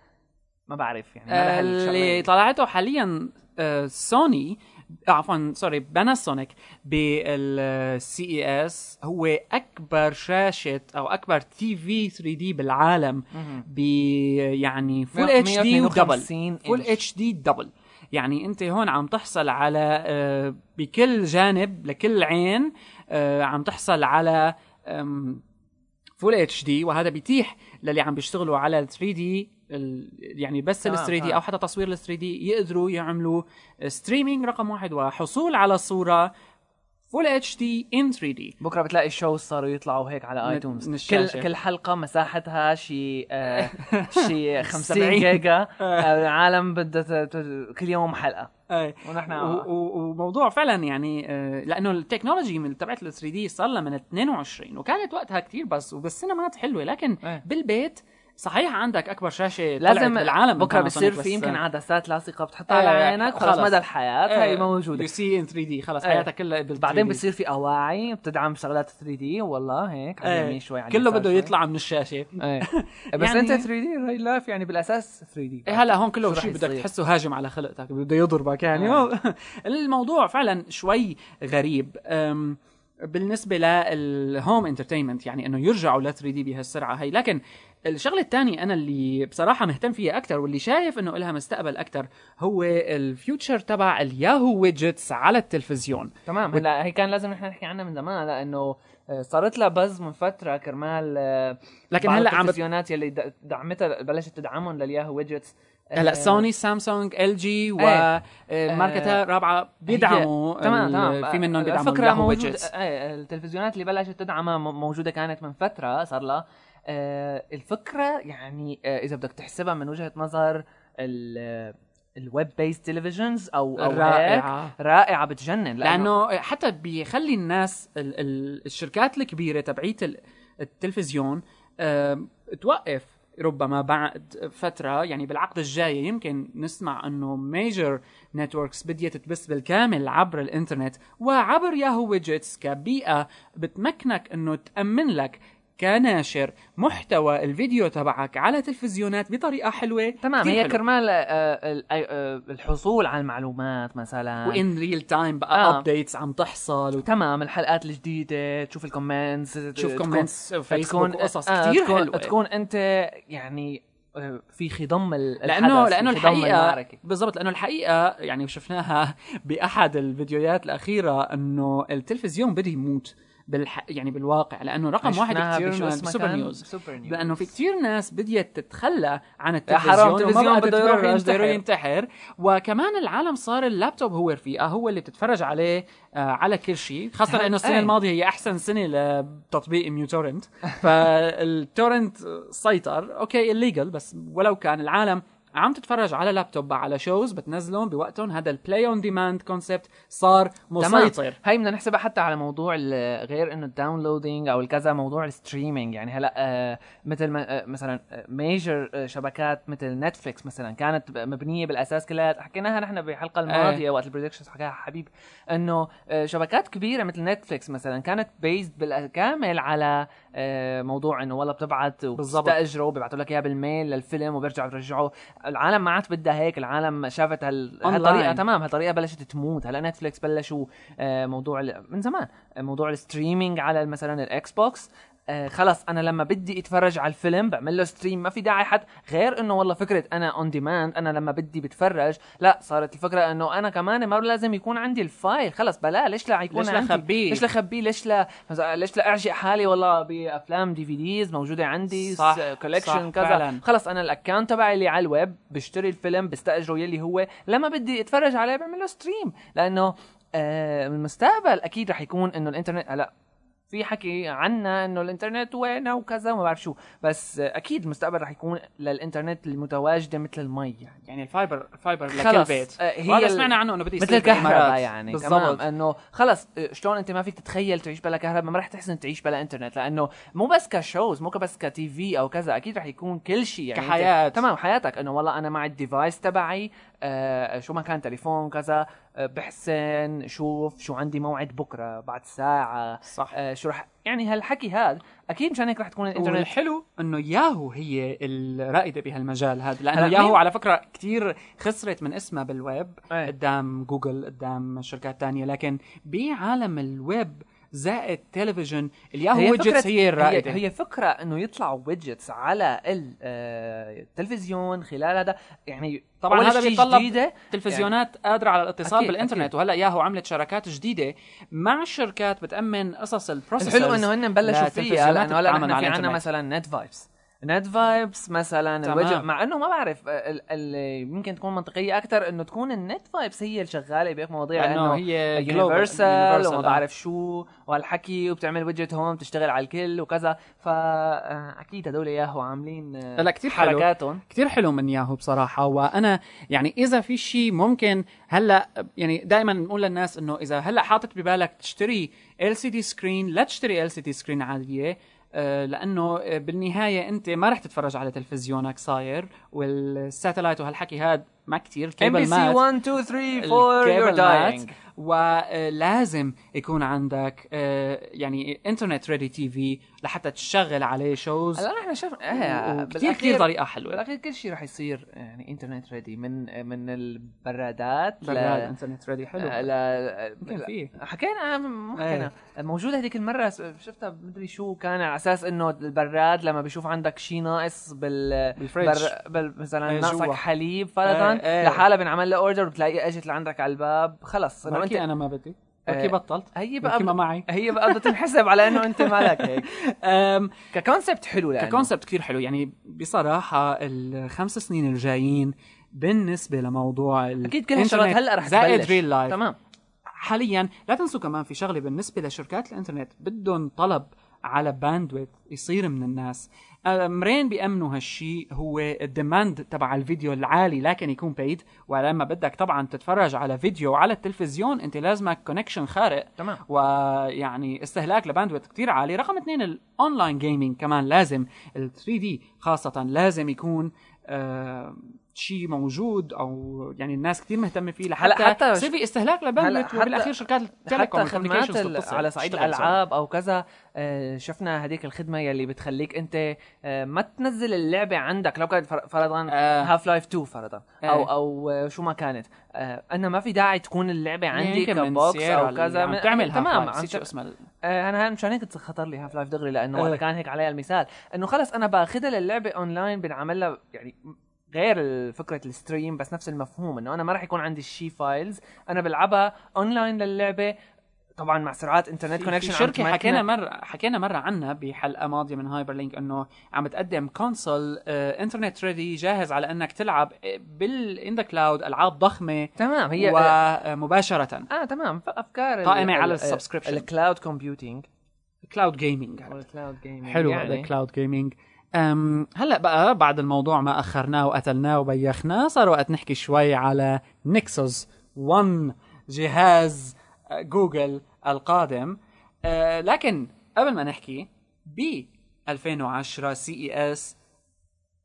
ما بعرف يعني ما لها اللي. طلعته حاليا آه، سوني عفوا sorry Panasonic بال CES هو أكبر شاشة أو أكبر TV 3D بالعالم. ب يعني full HD و double 152 full. HD double يعني أنت هون عم تحصل على آه، بكل جانب لكل عين آه، عم تحصل على full HD وهذا بيتيح للي عم بيشتغلوا على ال 3D يعني بس ال تمام، 3D تمام. أو حتى تصوير ال 3D يقدروا يعملوا streaming رقم واحد وحصول على صورة full HD in 3D بكرة بتلاقي ال shows صاروا يطلعوا هيك على iTunes كل. كل حلقة مساحتها شي آه شي 50 70. جيجا آه العالم بدها كل يوم حلقة أي. ونحن وموضوع فعلا يعني آه، لأنه ال technology من تبعت ال 3D صار لها من 22 وكانت وقتها كتير بس وبالسينمات حلوة لكن إيه. بالبيت صحيح عندك أكبر شاشة لازم بالعالم بكرة بصير في يمكن عدسات لاصقة بتحطها على إيه، عينك خلص. مدى الحياة هي موجودة you see in 3D خلص إيه. حياتك كلها بال بعدين 3D. بصير في أواعي بتدعم شغلات 3D والله هيك على إيه. اليمين شوي على كله بده. يطلع من الشاشة إيه بس يعني- انت 3D live يعني بالأساس 3D إيه هلا هون كله شيء بدك؟ تحسه هاجم على خلقتك بده يضربك يعني. الموضوع فعلا شوي غريب بالنسبة لل home entertainment يعني إنه يرجعوا ل 3D بهالسرعة هي لكن الشغلة الثانية أنا اللي بصراحة مهتم فيها أكثر واللي شايف إنه لها مستقبل أكثر هو ال feature تبع ال Yahoo Widgets على التلفزيون تمام هلا هي كان لازم نحن نحكي عنها من زمان لأنه آه، صارت لها buzz من فترة كرمال آه، لكن هلا عم. التلفزيونات يلي دعمتها بلشت تدعمهم لل Yahoo Widgets هلا Sony Samsung LG إيه. وماركتها رابعة بيدعموا تمام تمام في منهم بيدعموا الفكرة widgets إيه التلفزيونات اللي بلشت تدعمها موجودة كانت من فترة صار لها آه الفكرة يعني آه إذا بدك تحسبها من وجهة نظر ال ال web-based televisions أو رائعة. رائعة بتجنن لأنه حتى بيخلي الناس ال ال الشركات الكبيرة تبعيت ال- التلفزيون آم، توقف ربما بعد فترة. يعني بالعقد الجاي يمكن نسمع إنه major networks بديت تبث بالكامل عبر الإنترنت وعبر ياهو widgets كبيئة بتمكنك إنه تأمن لك كناشر محتوى الفيديو تبعك على تلفزيونات بطريقة حلوة تمام هي. كرمال آه، آه، آه، الحصول على المعلومات مثلا و in real time بقى آه. updates عم تحصل تمام الحلقات الجديدة تشوف ال comments تكون- comments فيسبوك وقصص آه، كثير تكون حلوة تكون أنت يعني في خضم لأنه لأنه الحقيقة. بالضبط لأنه الحقيقة يعني شفناها بأحد الفيديوهات الأخيرة إنه التلفزيون بده يموت بالح... يعني بالواقع لأنه رقم واحد كثير كان؟ news super news لأنه في كثير ناس بديت تتخلى عن حرام، التلفزيون التلفزيون بده يروح ينتحر. ينتحر وكمان العالم صار اللابتوب هو رفيقه هو اللي بتتفرج عليه آه على كل شيء خاصة انه السنة أي. الماضية هي أحسن سنة لتطبيق ميوتورنت فال torrent سيطر okay illegal بس ولو كان العالم عم تتفرج على لابتوب على shows بتنزلهم بوقتهم. هذا ال play on demand concept صار مسيطر. هي بدنا نحسبها حتى على موضوع غير إنه ال downloading أو الكذا موضوع ال streaming يعني هلأ آه مثل ما آه مثلا major آه شبكات مثل نتفليكس مثلا كانت مبنية بالأساس كلها. حكيناها نحن بالحلقة الماضية وقت ال predictions حكاها حبيب. إنه شبكات كبيرة مثل نتفليكس مثلا كانت based بالكامل على موضوع إنه والله بتبعت بالضبط. وبتستاجروا بيبعتوا لك اياه بال mail للفيلم وبيرجعوا بيرجعوا العالم ما عاد بدها هيك العالم شافت هال... هالطريقة. تمام هالطريقة بلشت تموت هلا نتفليكس بلشوا آه، موضوع من زمان آه، موضوع ال streaming على مثلا الاكس بوكس آه خلص أنا لما بدي أتفرج على الفيلم بعمل له stream ما في داعي حد غير إنه والله فكرة أنا on demand أنا لما بدي بتفرج لا صارت الفكرة إنه أنا كمان ما لازم يكون عندي ال file خلص بلا ليش لا يكون ليش أخبيه؟ ليش لا أخبيه ليش لا ليش لا اعجق حالي والله بأفلام DVDs موجودة عندي صح، collection كذا فعلاً. خلص أنا ال account تبعي اللي على الويب بشتري الفيلم بستأجره يلي هو لما بدي أتفرج عليه بعمل له stream لأنه آه المستقبل أكيد رح يكون إنه الإنترنت هلا في حكي عنا إنه الإنترنت وينه وكذا وما بعرف شو. بس أكيد المستقبل رح يكون للإنترنت المتواجدة مثل المي يعني. يعني ال fiber ال fiber لكل بيت. آه، ال- سمعنا عنه إنه بده يصير مثل الكهرباء. يعني بالضبط. تمام. إنه خلص آه، شلون أنت ما فيك تتخيل تعيش بلا كهرباء؟ ما رح تحسن تعيش بلا إنترنت لأنه مو بس ك shows مو بس ك TV أو كذا أكيد رح يكون كل شيء يعني. كحياة. تمام حياتك. إنه والله أنا مع ال device تبعي شو ما كان تليفون كذا آه بحسن شوف شو عندي موعد بكرة بعد ساعة صح آه شو رح يعني هالحكي هذا أكيد مشان هيك رح تكون الانترنت والحلو إنه ياهو هي الرائدة بهالمجال هذا لأنه ياهو على فكرة كتير خسرت من اسمها بالويب إيه. قدام جوجل قدام شركات تانية لكن بعالم الويب زائد تلفزيون. الياهو widgets هي الرائدة. هي, هي فكرة إنه يطلعوا widgets على ال- آه، التلفزيون خلال هذا. يعني طبعاً هذا بيتطلب جديدة. تلفزيونات قادرة على الاتصال أكيد، بالإنترنت. أكيد. وهلأ ياهو عملت شراكات جديدة مع شركات بتأمن قصص ال processors الحلو إنه هن بلشوا فيها لأنه هلأ نحن في عندنا. مثلا نت فايبس نت فايبس مثلا تمام. الوجه مع إنه ما بعرف آه، ال- اللي يمكن تكون منطقية أكثر إنه تكون النت فايبس هي الشغاله بهيك مواضيع لأنه هي universal وما universal، بعرف شو وهالحكي وبتعمل widget هون بتشتغل على الكل وكذا. فاكيد هدول ياهو عاملين آه، هلا كتير حلو. حركاتهم. كتير حلو من ياهو بصراحة. وأنا يعني إذا في شيء ممكن هلأ يعني دائما نقول للناس إنه إذا هلأ حاطط ببالك تشتري LCD screen لا تشتري LCD screen عادية. آه، لأنه آه، بالنهاية أنت ما رح تتفرج على تلفزيونك صاير والساتلايت وهالحكي هذا ما كتير. ام كيبل بي سي مات 1 2 3 4 ال cable you're dying مات ولازم يكون عندك آه، يعني internet ready TV لحتى تشغل عليه shows هلا نحن شفنا إيه كثير كثير طريقة حلوة. بالأخير كل شيء رح يصير يعني internet ready من من البرادات براد internet ready حلو. لا يمكن فيه. حكينا مو إيه. حكينا. موجودة هذيك المرة شفتها مدري شو كان على أساس إنه البراد لما بيشوف عندك شيء ناقص بال بال fridge. بر... مثلا إيه، ناقصك. حليب فرضا إيه، إيه. لحالها بنعمل له order بتلاقيه اجت لعندك على الباب. خلص. إنه أنت أنا ما بدي. بركي إيه. بطلت. هي بركي ما بقى معي. هي بقى بدها تنحسب على إنه أنت مالك هيك. ك concept حلو لأنه. ك concept كثير حلو. يعني بصراحة الخمس سنين الجايين بالنسبة لموضوع أكيد كل هالشغلات هلأ رح زائد real life تمام. حاليا لا تنسوا كمان في شغلة بالنسبة لشركات الإنترنت. بدهم طلب على bandwidth يصير من الناس. امرين بيأمنوا هالشيء هو ال demand تبع الفيديو العالي لكن يكون بايد ولما بدك طبعا تتفرج على فيديو على التلفزيون أنت لازمك connection خارق. تمام. ويعني استهلاك ل bandwidth كتير عالي. رقم اثنين ال online gaming كمان لازم. ال 3D خاصة لازم يكون آه شيء موجود أو يعني الناس كتير مهتمة فيه لحتى حتى يصير في استهلاك هلا وبالأخير شركات ال telecom حتى خدمات على صعيد. الألعاب أو كذا. آه، شفنا هذيك الخدمة يلي بتخليك أنت آه، ما تنزل اللعبة عندك. لو كانت فر- فرضا آه. Half Life 2 فرضا. آه. أو أو شو ما كانت. أنا ما في داعي تكون اللعبة عندي يمكن من كبوكس أو كذا. عم تعمل تمام عم شو اسمها أنا مشان هيك خطر لي Half Life دغري لأنه كان هيك عليها المثال. إنه خلص أنا باخذها للعبة اونلاين بنعمل لها يعني غير فكرة ال stream بس نفس المفهوم إنه أنا ما راح يكون عندي الشي files أنا بلعبها اونلاين للعبة طبعا مع سرعات انترنت connection شركة حكينا مره حكينا مرة عنها بحلقة ماضية من هايبر لينك إنه عم بتقدم console آه internet ready جاهز على إنك تلعب بال in the cloud ألعاب ضخمة تمام هي ومباشره آه تمام. افكار قائمة على ال subscription. ال cloud computing cloud gaming أو ال cloud gaming حلو هذا يعني. ال cloud gaming هلا بقى بعد الموضوع ما أخرناه وقتلناه وبيخناه صار وقت نحكي شوي على نكسوس 1 جهاز جوجل القادم. أه لكن قبل ما نحكي ب 2010 CES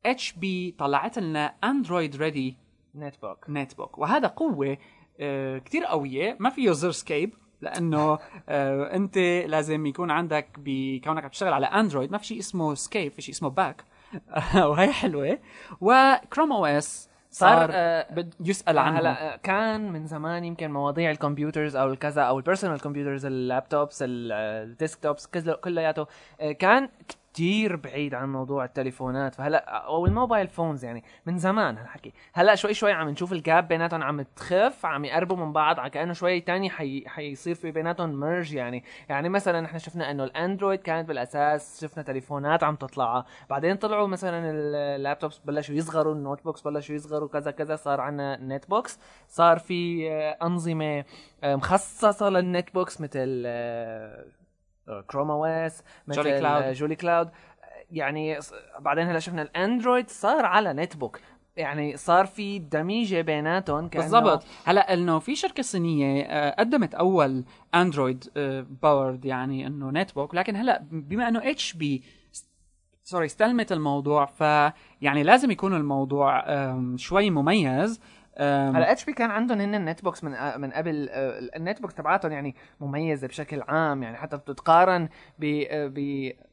HP طلعت لنا Android ready netbook netbook وهذا قوة آه كتير قوية ما فيه زر escape لأنه آه أنت لازم يكون عندك بكونك عم تشتغل على اندرويد ما في شيء اسمه escape في شيء اسمه back وهي حلوة. و Chrome OS صار آه، بد يسأل عنه هلا آه، كان من زمان يمكن مواضيع ال computers أو الكذا أو ال personal computers ال laptops ال- ال desktops كلياته كان كتير بعيد عن موضوع التليفونات. فهلا أو ال mobile phones يعني من زمان هالحكي هلا شوي شوي عم نشوف ال gap بيناتهم عم تخف عم يقربوا من بعض على كأنه شوي تاني حي... حيصير في بيناتهم merge يعني. يعني مثلا نحن شفنا إنه الأندرويد كانت بالأساس شفنا تليفونات عم تطلع. بعدين طلعوا مثلا ال laptops بلشوا يصغروا ال notebooks بلشوا يصغروا كذا كذا صار عندنا netbooks صار في أنظمة مخصصة لل netbooks مثل Chrome OS مثل Jolicloud. آه، Jolicloud يعني بعدين هلا شفنا الأندرويد صار على netbook يعني صار في دمج بيناتهم كأنه- بالضبط. هلا إنه في شركة صينية آه، قدمت أول Android powered يعني إنه netbook لكن هلا بما إنه HP sorry استلمت الموضوع فيعني لازم يكون الموضوع شوي مميز. هلا HP كان عندهم هن ال netbooks من آه، من قبل آه، ال netbooks تبعاتهم يعني مميزة بشكل عام يعني حتى بتتقارن ب آه،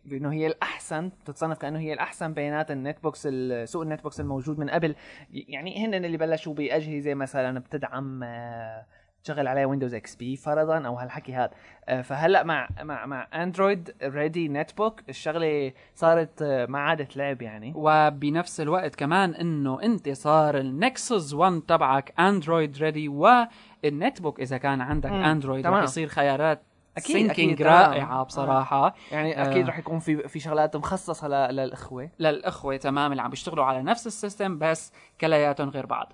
بأنه هي الأحسن بتتصنف كأنه هي الأحسن بينات ال netbooks سوق ال netbooks الموجود من قبل. يعني هن اللي بلشوا بأجهزة مثلا بتدعم آه، تشغل عليها Windows XP فرضا أو هالحكي هذا. آه، فهلأ مع مع مع Android ready netbook الشغلة صارت آه، ما عادت لعب يعني. وبنفس الوقت كمان إنه أنت صار ال Nexus 1 تبعك Android ready وال netbook إذا كان عندك مم، اندرويد. رح يصير خيارات أكيد، syncing. رائعة بصراحة. يعني آه. أكيد رح يكون في في شغلات مخصصة ل- للأخوة. للأخوة تمام اللي عم بيشتغلوا على نفس ال system بس كلياتهم غير بعض.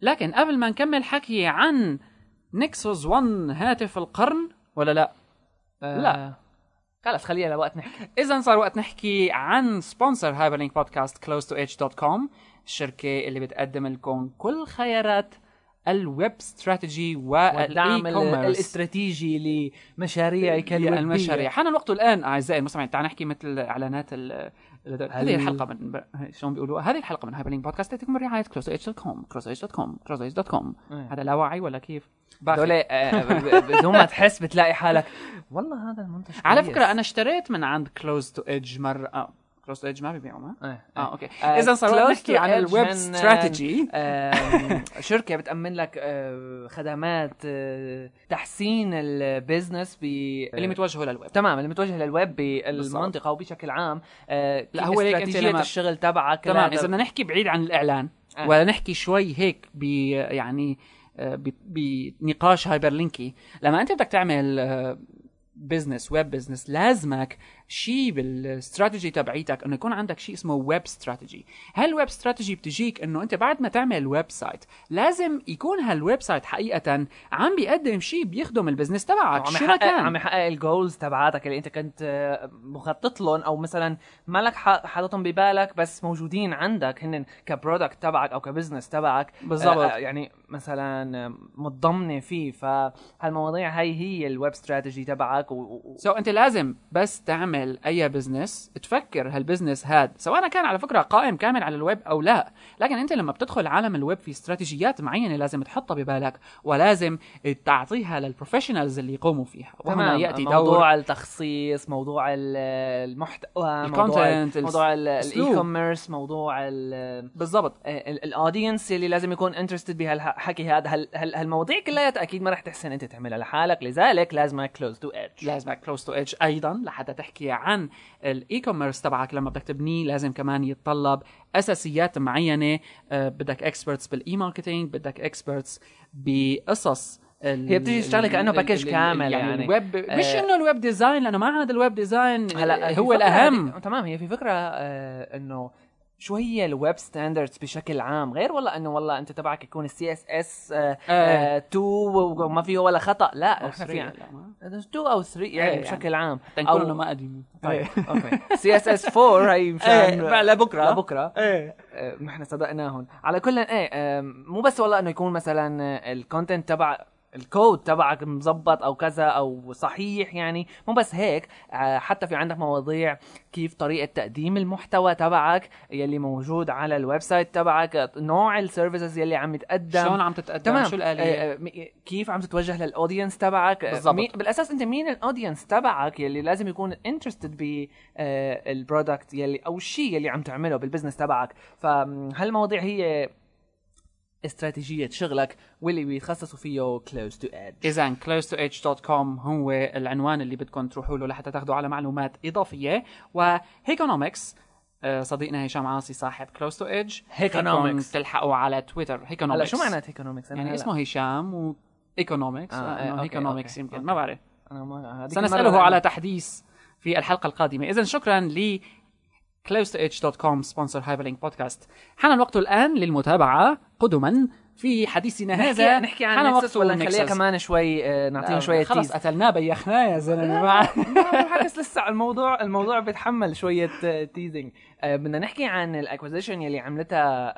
لكن قبل ما نكمل حكي عن نكسوس 1 هاتف القرن ولا لا؟ لا. خلص خليها لوقت نحكي. اذا صار وقت نحكي عن sponsor هايبر لينك بودكاست close to edge.com الشركة اللي بتقدم لكم كل خيارات ال web strategy والدعم الاستراتيجي لمشاريعك. المشاريع حان الوقت الآن أعزائي المستمعين تعال نحكي مثل إعلانات هذه الحلقة من ب- شلون بيقولوا؟ هذه الحلقة من هايبر لينك بودكاست تأتيكم برعايه close.h.com close.h.com close.h.com إيه. هذا لا وعي ولا كيف؟ دولة آه، بدون ما تحس بتلاقي حالك. والله هذا المنتج على. فكرة أنا اشتريت من عند Close to Edge مرة. Close to Edge ما بيبيعوا ما؟ إيه، آه إيه. okay. آه، اذا صار نحكي عن ال web strategy شركة بتأمن لك آه، خدمات آه، تحسين ال business ب اللي متوجهه للويب تمام اللي متوجه للويب بالمنطقة وبشكل عام. آه، لا، هو استراتيجية الشغل تبعك تمام. إذا بدنا نحكي بعيد عن الإعلان آه. ولا نحكي شوي هيك ب يعني آه، بنقاش hyperlink ي لما أنت بدك تعمل business web business لازمك شيء بالاستراتيجي تبعيتك إنه يكون عندك شيء اسمه web strategy هال web strategy بتجيك إنه أنت بعد ما تعمل website لازم يكون هال website حقيقة عم بيقدم شيء بيخدم ال business تبعك. عم شو ما يحقق كان عم يحقق ال goals تبعاتك اللي أنت كنت آه، مخطط لهم أو مثلا مالك حاططهم ببالك بس موجودين عندك هن ك product تبعك أو ك business تبعك. بالضبط. آه، يعني مثلا آه، متضمنة فيه. فهالمواضيع هي هي ال web strategy تبعك و... و... so so, أنت لازم بس تعمل أي business تفكر هال business هاد سواء كان على فكرة قائم كامل على الويب أو لا. لكن أنت لما بتدخل عالم الويب في استراتيجيات معينة لازم تحطها ببالك ولازم تعطيها لل professionals اللي يقوموا فيها. وهنا تمام. يأتي موضوع دور التخصيص موضوع ال- المحتوى ال موضوع موضوع. ال e-commerce موضوع ال بالضبط. ال audience اللي لازم يكون interested بهالحكي هذا. هال- هال- هالمواضيع كلها أكيد ما رح تحسن أنت تعملها لحالك. لذلك لازم Close to Edge لازمك Close to Edge أيضا لحتى تحكي عن ال e-commerce تبعك لما بدك تبنيه لازم كمان يتطلب أساسيات معينة آه، بدك experts بال e-marketing بدك experts بقصص هي بتيجي كأنه ال- package كامل يعني. الويب مش آه. إنه ال web design لأنه ما عاد ال web design هلا هو الأهم تمام هي في فكرة آه إنه شو هي ال web standards بشكل عام. غير والله إنه والله أنت تبعك يكون ال CSS آه. 2 وما فيه ولا خطأ. لا إحنا في لا، ما- 2 أو 3 يعني إيه، بشكل عام. تنقول إنه ما قديم. طيب. okay. CSS 4 هي مشان إيه، لبكرة. لبكره إيه. آه، نحن صدقناهم على كل إيه مو بس والله إنه يكون مثلا ال content تبع الكود تبعك مزبط أو كذا أو صحيح يعني مو بس هيك آه، حتى في عندك مواضيع كيف طريقة تقديم المحتوى تبعك يلي موجود على ال website تبعك نوع ال services يلي عم يتقدم. شلون عم تتقدم؟ تمام. شو الآلية؟ آه، آه، كيف عم تتوجه لل audience تبعك؟ بالضبط. بالأساس أنت مين ال audience تبعك يلي لازم يكون interested بال product يلي أو الشيء يلي عم تعمله بال business تبعك؟ فهالمواضيع هي استراتيجية شغلك واللي بيتخصصوا فيه Close to Edge اذا close to edge.com هو العنوان اللي بدكم تروحوا له لحتى تاخذوا على معلومات إضافية. و Heyconomics صديقنا هشام عاصي صاحب Close to Edge Heyconomics. تلحقوا على تويتر Heyconomics هلا شو معنات Heyconomics يعني اسمه هشام و economics آه، آه إيه، okay، economics okay، يمكن. ما بعرف. أنا ما هذيك سنسأله على تحديث في الحلقة القادمة. اذا شكرا ل close2edge.com sponsor هايبرلينك بودكاست حان الوقت الآن للمتابعة قدما في حديثنا هذا. نحكي, عن نكسس ولا نخليها. كمان شوي آه، نعطيهم شوية خلص قتلناه بيخناه يا زلمة. ما- بالعكس لسه الموضوع الموضوع بيتحمل شوية teasing بدنا نحكي عن ال acquisition يلي عملتها؟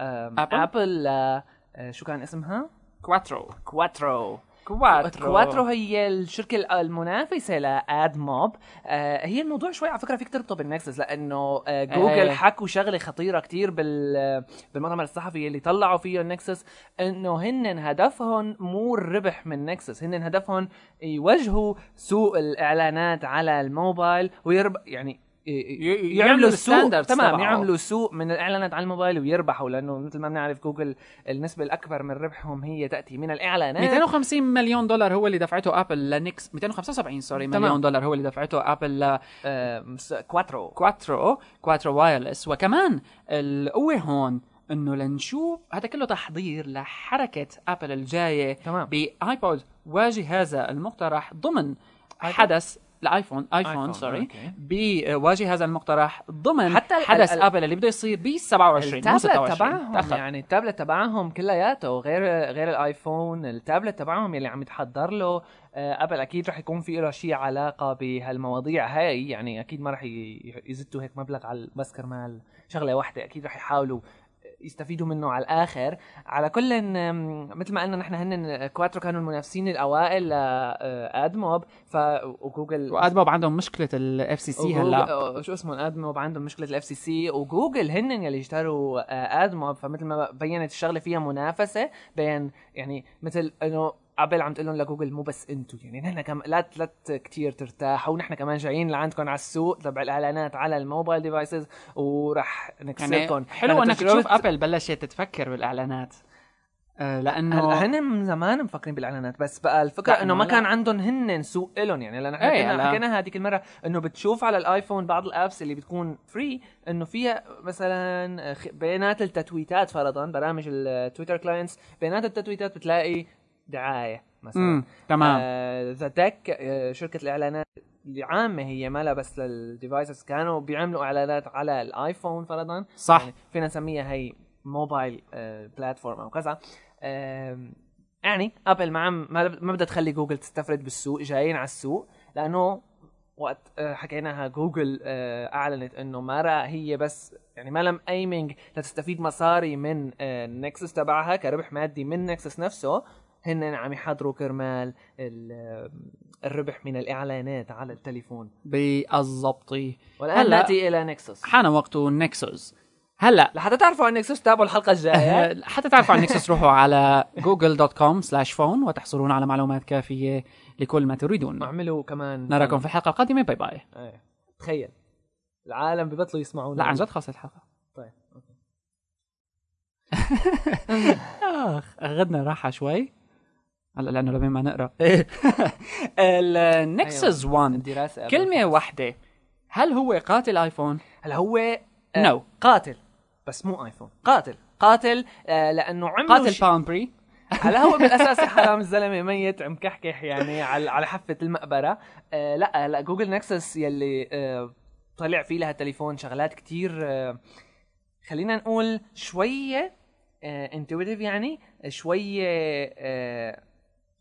أبل آه، شو كان اسمها؟ كواترو كواترو كواترو كواترو هي الشركة المنافسة لأد موب آه هي الموضوع شوي على فكرة فيك تربطه بالنكسس لأنه آه جوجل إيه. حكوا شغلة خطيرة كتير بال بالمؤتمر الصحفي اللي طلعوا فيه النكسس إنه هن هدفهم مو الربح من نكسس هن هدفهم يوجهوا سوق الإعلانات على الموبايل ويربح يعني يعملوا standards تمام. يعملوا سوق من الإعلانات على الموبايل ويربحوا لأنه مثل ما بنعرف جوجل النسبة الأكبر من ربحهم هي تأتي من الإعلانات. 250 مليون دولار هو اللي دفعته أبل لنكس 275 سوري تمام. مليون دولار هو اللي دفعته أبل آه، مس- كواترو. كواترو كواترو وايرلس. وكمان القوة هون إنه لنشوف هذا كله تحضير لحركة أبل الجاية تمام. بايبود وجهازها المقترح ضمن حدث الآيفون آيفون سوري أوكي. بوجهازها المقترح ضمن حتى حدث ال- ابل اللي بده يصير ب 27 مو التابلت 26 تبعهم تأخر. يعني التابلت تبعهم كلياته غير غير الآيفون التابلت تبعهم يلي عم يتحضر له آه، ابل أكيد رح يكون في له شيء علاقة بهالمواضيع هاي يعني أكيد ما رح يزتوا هيك مبلغ على بس كرمال شغلة واحدة أكيد رح يحاولوا يستفيدوا منه على الآخر. على كل إن- مثل ما قلنا نحن هن كواترو كانوا المنافسين الأوائل لادموب ف وجوجل وأدموب عندهم مشكلة ال FCC هلا. آه، شو اسمه؟ أدموب عندهم مشكلة ال FCC وجوجل هن يلي اشتروا آه، أدموب. فمثل ما بينت الشغلة فيها منافسة بين يعني مثل إنه أبل عم تقول لهم لجوجل مو بس أنتم يعني نحن كم لا لا كثير ترتاحوا ونحن كمان جايين لعندكم على السوق تبع الإعلانات على ال mobile devices وراح نكسركم يعني حلو إنك تشوف أبل بلشت تفكر بالإعلانات آه، لأنه هن من زمان مفكرين بالإعلانات بس بقى الفكرة إنه ما كان. عندهم هن سوق لهم يعني لأن إحنا هلا. حكيناها هذيك المرة إنه بتشوف على الآيفون بعض ال apps اللي بتكون free إنه فيها مثلا بيانات التتويتات فرضا برامج التويتر clients بيانات التتويتات بتلاقي دعاية مثلا. تمام. ذا ديك شركة الإعلانات اللي عامة هي ما بس للديفايسز كانوا بيعملوا إعلانات على الآيفون فرضا. صح. يعني فينا نسميها هي موبايل بلاتفورم أو كذا. يعني أبل ما عم ما بدها تخلي جوجل تستفرد بالسوق جايين على السوق لأنه وقت آه، حكيناها جوجل آه، أعلنت إنه ما هي بس يعني ما لم ايمنج لتستفيد مصاري من النكسس تبعها كربح مادي من نكسس نفسه. هن عم يحضروا كرمال ال- الربح من الإعلانات على التليفون. بالضبط. والآن هلا- نأتي إلى نكسس حان وقت نكسوس هلأ لحتى تعرفوا عن نكسس تابعوا الحلقة الجاية. حتى تعرفوا عن نكسوس روحوا على google.com slash phone وتحصلون على معلومات كافية لكل ما تريدون. اعملوا كمان نراكم في الحلقة القادمة. bye bye إيه. تخيل. العالم ببطلوا يسمعونا. لا عن جد خلصت الحلقة. طيب okay. آخ أخذنا راحة شوي. هلا لأنه لبين ما نقرأ. النكسس 1 الدراسه قبل. كلمة واحدة هل هو قاتل آيفون؟ هلا هو No. قاتل بس مو آيفون. قاتل. قاتل آه لأنه عملوا قاتل ش- بالمبري هلا هو بالأساس حرام الزلمة ميت مكحكح يعني على على حافة المقبرة. آه لا هلا جوجل نكسس يلي آه طلع فيه لها تليفون شغلات كتير آه خلينا نقول شوية intuitive يعني شوية آه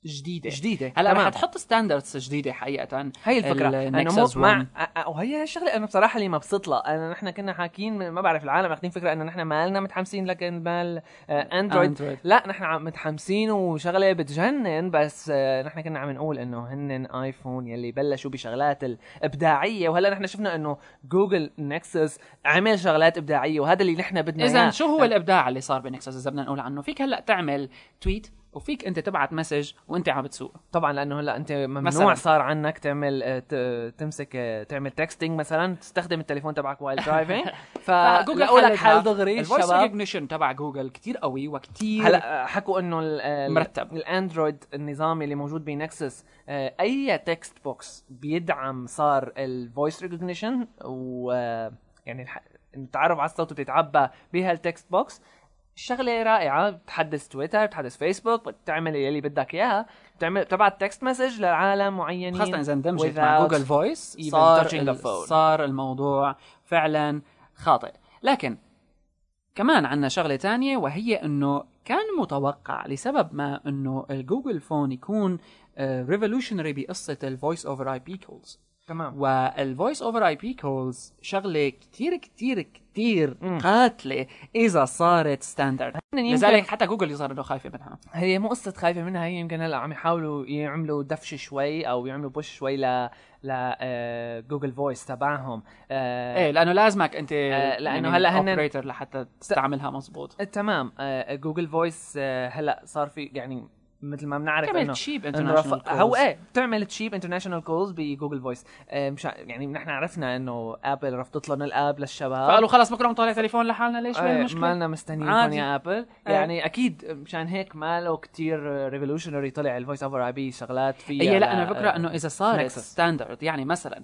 جديدة. جديدة. هلا. رح تحط standards جديدة حقيقه هي الفكرة. انه مو مع 1. وهي الشغلة أنا بصراحة اللي مبسوط لها أنا نحن كنا حاكيين ما بعرف العالم اخذين فكرة إنه نحن مالنا متحمسين لكن مال آه، اندرويد اندرويد لا نحن متحمسين وشغلة بتجنن بس آه، نحن كنا عم نقول إنه هن ايفون يلي بلشوا بشغلات الإبداعية. وهلا نحن شفنا إنه جوجل نكسس عمل شغلات إبداعية وهذا اللي نحن بدنا اذا إياه. شو هو الإبداع اللي صار بنكسس إذا بدنا نقول عنه؟ فيك هلأ تعمل tweet وفيك أنت تبعت message وأنت عم بتسوق طبعا لأنه هلأ أنت ممنوع مثلاً. صار عنك تعمل آه، تمسك آه، تعمل texting مثلا تستخدم التليفون تبعك while driving فجوجل لك. حل دغري ال voice recognition تبع جوجل كتير قوي وكتير هلأ حكوا إنه مرتب. الأندرويد النظامي اللي موجود بنكسس آه، أي text box بيدعم صار ال voice recognition و آه، يعني التعرف على الصوت وتتعبى بهالتكست بوكس شغلة رائعة بتحدث تويتر بتحدث فيسبوك بتعمل اللي بدك إياها بتعمل تبعت text message لعالم معينين خاصة إذا اندمجت مع Google Voice صار. صار الموضوع فعلا خارق. لكن كمان عندنا شغلة تانية وهي إنه كان متوقع لسبب ما إنه ال Google Phone يكون revolutionary بقصة ال voice over IP calls تمام. وال voice over IP calls شغلة كتير كتير كتير مم. قاتلة إذا صارت standard لذلك حتى جوجل صار إنه خايفة منها. هي مو قصة خايفة منها هي يمكن هلا عم يحاولوا يعملوا دفش شوي أو يعملوا push شوي ل ل آه، Google Voice تبعهم. آه، إيه لأنه لازمك أنت آه، لأنه هلا هن- operator لحتى تستعملها مزبوط تمام. آه، Google Voice آه، هلا صار في يعني مثل ما بنعرف تعمل إنه cheap international رف- هو إيه بتعمل cheap international calls ب Google Voice آه، مش يعني نحن عرفنا إنه ابل رفضت لهم ال app للشباب فقالوا خلص بكرة نطلع تليفون لحالنا ليش وين آه، المشكلة؟ مالنا مستنيينكم عادي. يا ابل إيه. يعني أكيد مشان هيك ماله كتير revolutionary طلع ال voice over IP شغلات فيها هي لا أنا الفكرة آه، إنه إذا صارت. standard يعني مثلا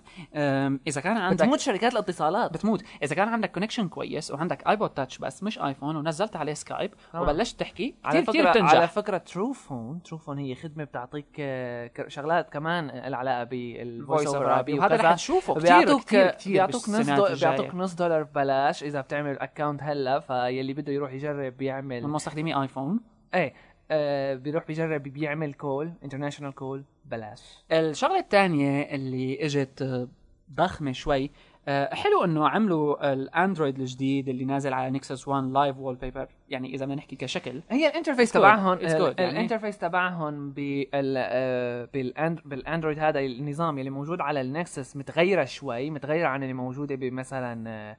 إذا كان عندك بتموت شركات الاتصالات بتموت إذا كان عندك connection كويس وعندك iPod Touch بس مش ايفون ونزلت عليه سكايب تمام. وبلشت تحكي على كثير كثير فكرة بتنجح على فكرة Truphone Truphone هي خدمة بتعطيك آه، شغلات كمان لها علاقة بال voice over IP. وهذا رح تشوفه كثير بيعطوك كثير كثير بيعطوك نص دو... الجاية. بيعطوك نص دولار ببلاش إذا بتعمل account هلا فاللي بده يروح يجرب من يعمل مستخدمي آيفون إيه آه بيروح بيجرب بيعمل call international call بلاش الشغلة الثانية اللي إجت آه، ضخمة شوي آه، حلو إنه عملوا الأندرويد الجديد اللي نازل على نكسس 1 live wallpaper يعني إذا بدنا نحكي كشكل هي ال interface. تبعهم good يعني. ال interface تبعهم آه، بالأند- بالأندرويد هذا النظام اللي موجود على النكسس متغيرة شوي متغيرة عن اللي موجودة بمثلا آه،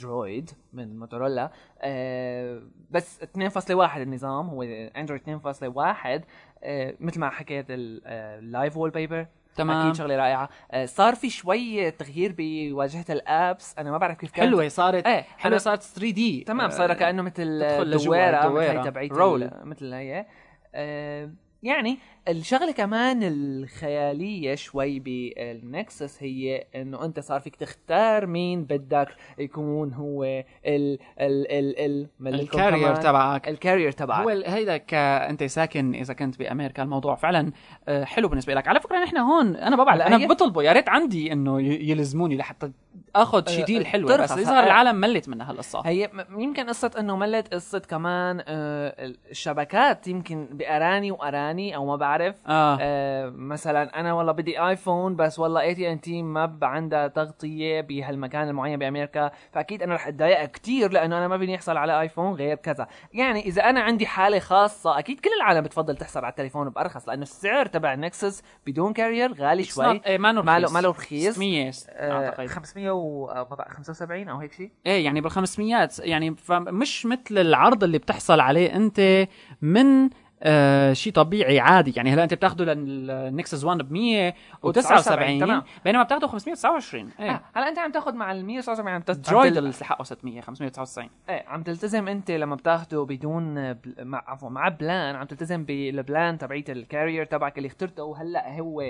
درويد من موتورولا آه، بس 2.1 النظام هو اندرويد 2.1 آه، مثل ما حكيت ال live wallpaper تمام. أكيد شغلة رائعة. آه، صار في شوي تغيير بواجهة ال apps. أنا ما بعرف كيف كانت. حلوة صارت إيه حلوة صارت 3D. تمام صايره كأنه مثل دويرة. مثل هي تبعيت roll. مثل هي. آه، يعني الشغلة كمان الخيالية شوي بالنكسس هي إنه أنت صار فيك تختار مين بدك يكون هو ال ال ال ال ال carrier. تبعك. ال carrier تبعك. هو هيدا أنت ساكن إذا كنت بأمريكا الموضوع فعلا آه، حلو بالنسبة لك. على فكرة نحن هون أنا ببعد أنا بطلبه يا ريت عندي إنه يلزموني لحتى آخذ شي deal حلوة. بس يظهر العالم ملت منها هالقصة. هي يمكن قصة إنه ملت قصة كمان آه، الشبكات يمكن بأراني وأراني أو ما بعرف آه. آه مثلا أنا والله بدي آيفون بس والله اي تي ان تي ما عندها تغطية بهالمكان المعين بأمريكا. فأكيد أنا رح أتضايق كثير لأنه أنا ما فيني أحصل على آيفون غير كذا. يعني إذا أنا عندي حالة خاصة أكيد كل العالم بتفضل تحصل على التليفون بأرخص لأنه السعر تبع نكسس بدون carrier غالي It's شوي. إيه، ما ماله رخيص. 600 آه أعتقد. 575 أو هيك شيء؟ إيه يعني بال 500 يعني فمش مثل العرض اللي بتحصل عليه أنت من آه شيء طبيعي عادي. يعني هلا انت بتاخده للنكسس 1 ب 179 تمام. بينما بتاخده 529 إيه. آه، هلا انت عم تاخذ مع ال 179 عم درويد اللي حقه 600 599 إيه عم تلتزم انت لما بتاخده بدون بل- مع عفوا مع plan عم تلتزم بال plan تبعيت ال carrier تبعك اللي اخترته. وهلا هو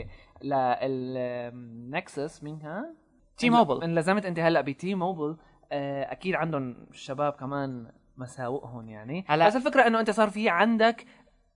للنكسس منها. T-Mobile انلزمت انت هلا ب T-Mobile آه، أكيد عندهم الشباب كمان مساوئهم يعني. هلا- بس الفكرة انه انت صار في عندك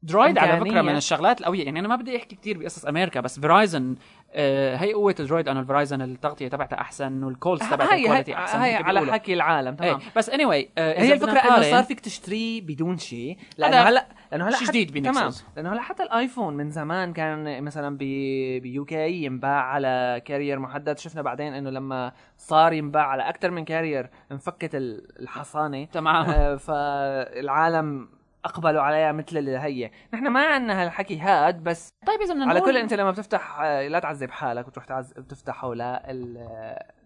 درويد على فكرة. من الشغلات القوية. يعني أنا ما بدي أحكي كثير بقصص أمريكا بس فيرايزن آه هي قوة درويد انه الفيرايزن التغطية تبعتها أحسن وال calls تبعتها هي ال quality هي, أحسن هي على. حكي العالم إيه تمام. بس anyway, آه هي الفكرة إنه صار فيك تشتريه بدون شيء لأنه هلا لأنه هلا شيء جديد تمام. لأنه هلا حتى الآيفون من زمان كان مثلا بال UK ينباع على carrier محدد. شفنا بعدين إنه لما صار ينباع على أكثر من carrier انفكت ال- الحصانة. تمام. آه، فالعالم أقبلوا عليها مثل اللي هي نحن ما عندنا هالحكي هاد بس طيب اذا بدنا على كل أنت لما بتفتح آه، لا تعذب حالك وتروح تعز... بتفتحه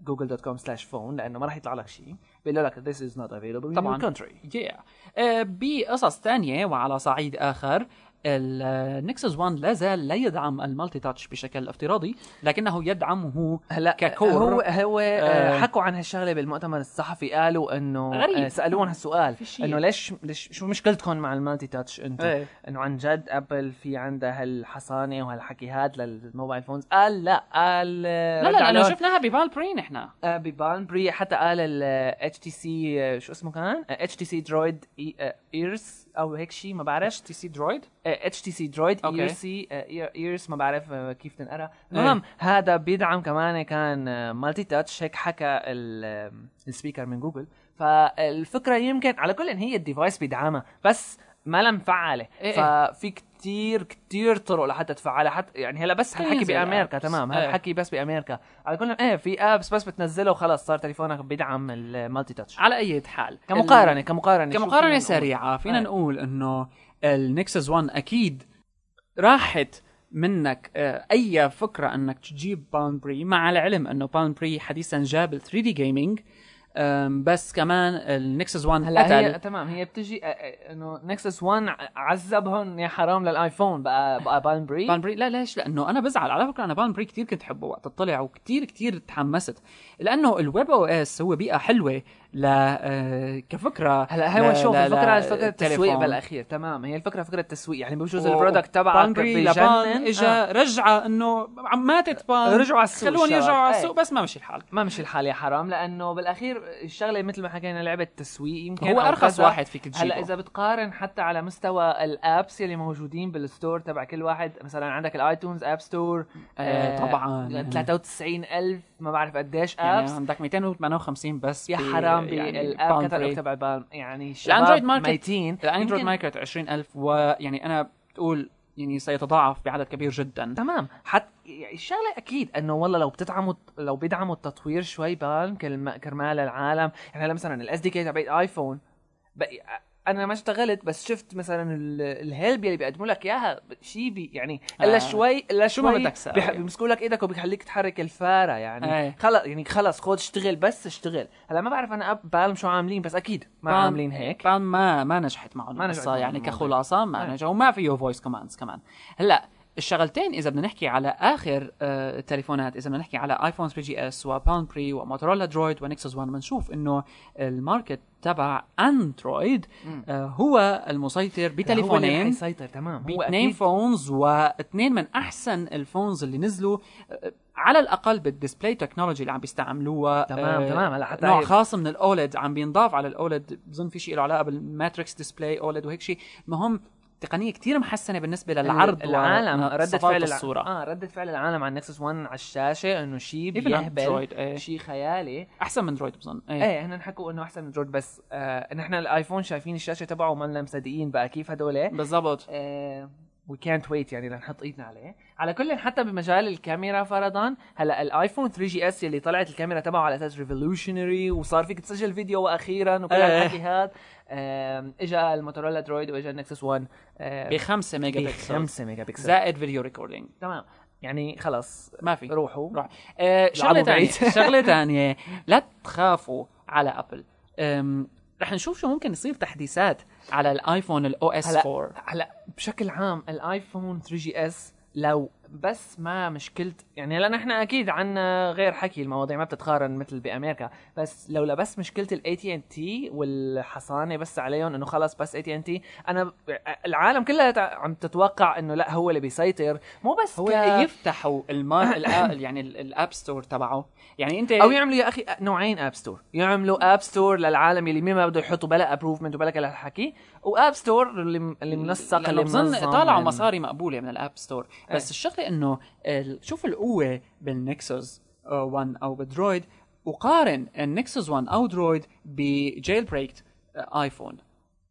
Google dot com slash phone لأنه ما راح يطلع لك شيء بيقول لك this is not available in طبعاً. your country yeah. آه، بقصص تانية وعلى صعيد آخر النكسس 1 لا زال لا يدعم ال multi-touch بشكل افتراضي لكنه يدعمه هلا ك core. هو هو آه، آه، حكوا عن هالشغله بالمؤتمر الصحفي قالوا إنه غريب. آه، سالوهم هالسؤال. إنه ليش ليش شو مشكلتكم مع ال multi-touch أنتم إيه. إنه عن جد أبل في عندها هالحصانة وهالحكي هاد لل mobile phones قال لا قال لا لا لأنه شفناها ب Palm Pre نحن ب Palm Pre حتى قال ال HTC شو اسمه كان HTC Droid Eris أو هيك شيء ما بعرف اتش تي سي درويد اتش تي سي درويد أوكي. ايرسي ايرس ما بعرف آه، كيف تنقرأ. المهم هذا بيدعم كمان كان multi-touch هيك حكى ال- آه، ال speaker من جوجل. فالفكرة يمكن على كل إن هي ال device بيدعمها بس ما لها مفعله إيه. ففي كتير كتير طرق لحتى تفعلها حتى يعني هلا بس هالحكي بأمريكا. تمام إيه. هالحكي بس بأمريكا على كل إيه في apps بس بتنزله وخلص صار تليفونك بيدعم ال multi-touch على أي حال كمقارنة كمقارنة فينا كمقارنه؟ سريعة فينا إيه. نقول إنه ال Nexus 1 أكيد راحت منك آه، أي فكرة إنك تجيب Palm Pre مع العلم إنه Palm Pre حديثا جاب ال 3D gaming بس كمان ال Nexus 1 هلا هي تمام هي بتجي آه، آه، إنه Nexus 1 عذبهم يا حرام للآيفون بقى بقى Palm Pre Palm Pre لا ليش؟ لأنه أنا بزعل على فكرة أنا Palm Pre كثير كنت أحبه وقت طلع وكثير كثير تحمست لأنه ال webOS هو بيئة حلوة ل آه، كفكرة هلا هو شوف الفكرة الفكرة التسويق. بالأخير تمام هي الفكرة فكرة التسويق يعني بجوز ال product تبعك بجنن اجى آه. رجعة إنه عم ماتت بان رجعوا على السوق الشباب. يرجعوا على إيه. السوق بس ما مشي الحال ما مشي الحال يا حرام لأنه بالأخير الشغلة مثل ما حكينا لعبة تسويق يمكن هو أرخص. واحد فيك تجيبه هلا إذا بتقارن حتى على مستوى ال apps اللي موجودين بال store تبع كل واحد مثلا عندك ال iTunes App Store آه، طبعاً. 93000 ما بعرف قديش يعني apps. عندك 258 بس يا حرام يعني بال app Palm catalog Pre. تبع Palm يعني الأندرويد الشباب market- ميتين. الاندرويد market 20000 ويعني أنا بتقول يعني سيتضاعف بعدد كبير جدا. تمام. حتى يعني الشغله أكيد إنه والله لو بتدعموا لو بيدعموا التطوير شوي Palm كرم- كرمال العالم. يعني مثلا ال SDK تبع iPhone أنا ما اشتغلت بس شفت مثلا ال- ال help اللي بيقدموا لك إياها شيء بي يعني إلا آه. شوي إلا شو ما شوي بدك تساوي. بيح- بيمسكوا لك إيدك وبيخليك تحرك الفارة يعني إيه. خلص يعني خلص خد اشتغل بس اشتغل هلأ ما بعرف أنا app Palm شو عاملين بس أكيد ما Palm- عاملين هيك Palm ما ما نجحت معه ما نجحت يعني. كخلاصة ما إيه. نجح وما فيه voice commands كمان هلأ الشغلتين إذا بدنا نحكي على آخر آه، التليفونات إذا بدنا نحكي على iPhone 3GS و Palm Pre و Motorola Droid و Nexus 1 بنشوف إنه ال market تبع أندرويد آه، هو المسيطر هو بتليفونين حيسيطر تمام هو باثنين. phones واثنين من أحسن ال phones اللي نزلوا آه، على الأقل بال display technology اللي عم بيستعملوها تمام، آه، تمام. هلا حتى نوع خاص من ال OLED عم بينضاف على ال OLED بظن في شيء له علاقة بال matrix display OLED وهيك شيء المهم تقنية كتير محسنة بالنسبة للعرض العالم صفات فعل الصورة. آه ردة فعل العالم على Nexus 1 على الشاشة إنه شيء بيهبل إيه. شيء خيالي. أحسن من Droid بظن إيه, إيه هن حكوا إنه أحسن من Droid بس آه نحن ال iPhone شايفين الشاشة تبعه وما مصدقين بقى كيف هدول. بالضبط. وي كانت ويت يعني لنحط إيدنا عليه. على كل حتى بمجال الكاميرا فرضا هلأ ال iPhone 3GS اللي طلعت الكاميرا تبعه على أساس revolutionary وصار فيك تسجل فيديو وأخيرا وكل إيه. هالحكي هذا آم، اجى ال Motorola Droid واجى ال Nexus 1 آه، ب 5 ميجا بكسل 5 ميجا بكسل زائد video recording تمام. يعني خلص ما في. روحوا. روح آه شغلة ثانية. شغلة ثانية لا تخافوا على Apple رح نشوف شو ممكن يصير تحديثات على ال iPhone ال OS هلا 4 هلا بشكل عام ال iPhone 3G S لو بس ما مشكلة يعني هلا نحن أكيد عنا غير حكي المواضيع ما بتتقارن مثل بأمريكا. بس لولا بس مشكلة الاي تي ان تي والحصانة بس عليهم إنه خلص بس اي تي ان تي أنا العالم كلها عم تتوقع إنه لا هو اللي بيسيطر. مو بس هو ك... يفتحوا الما... الآ- يعني ال- ال App Store تبعه. يعني أنت أو يعملوا يا أخي نوعين App Store يعملوا App Store للعالم اللي مين ما بده يحطوا بلا approvement وبلا كل هالحكي و App Store اللي اللي منسق اللي بظن طالعوا مصاري مقبولة من ال App Store بس إيه. الشغله انه شوف القوة بال Nexus 1 أو بال Droid وقارن ال Nexus 1 أو Droid ب jailbroken iPhone.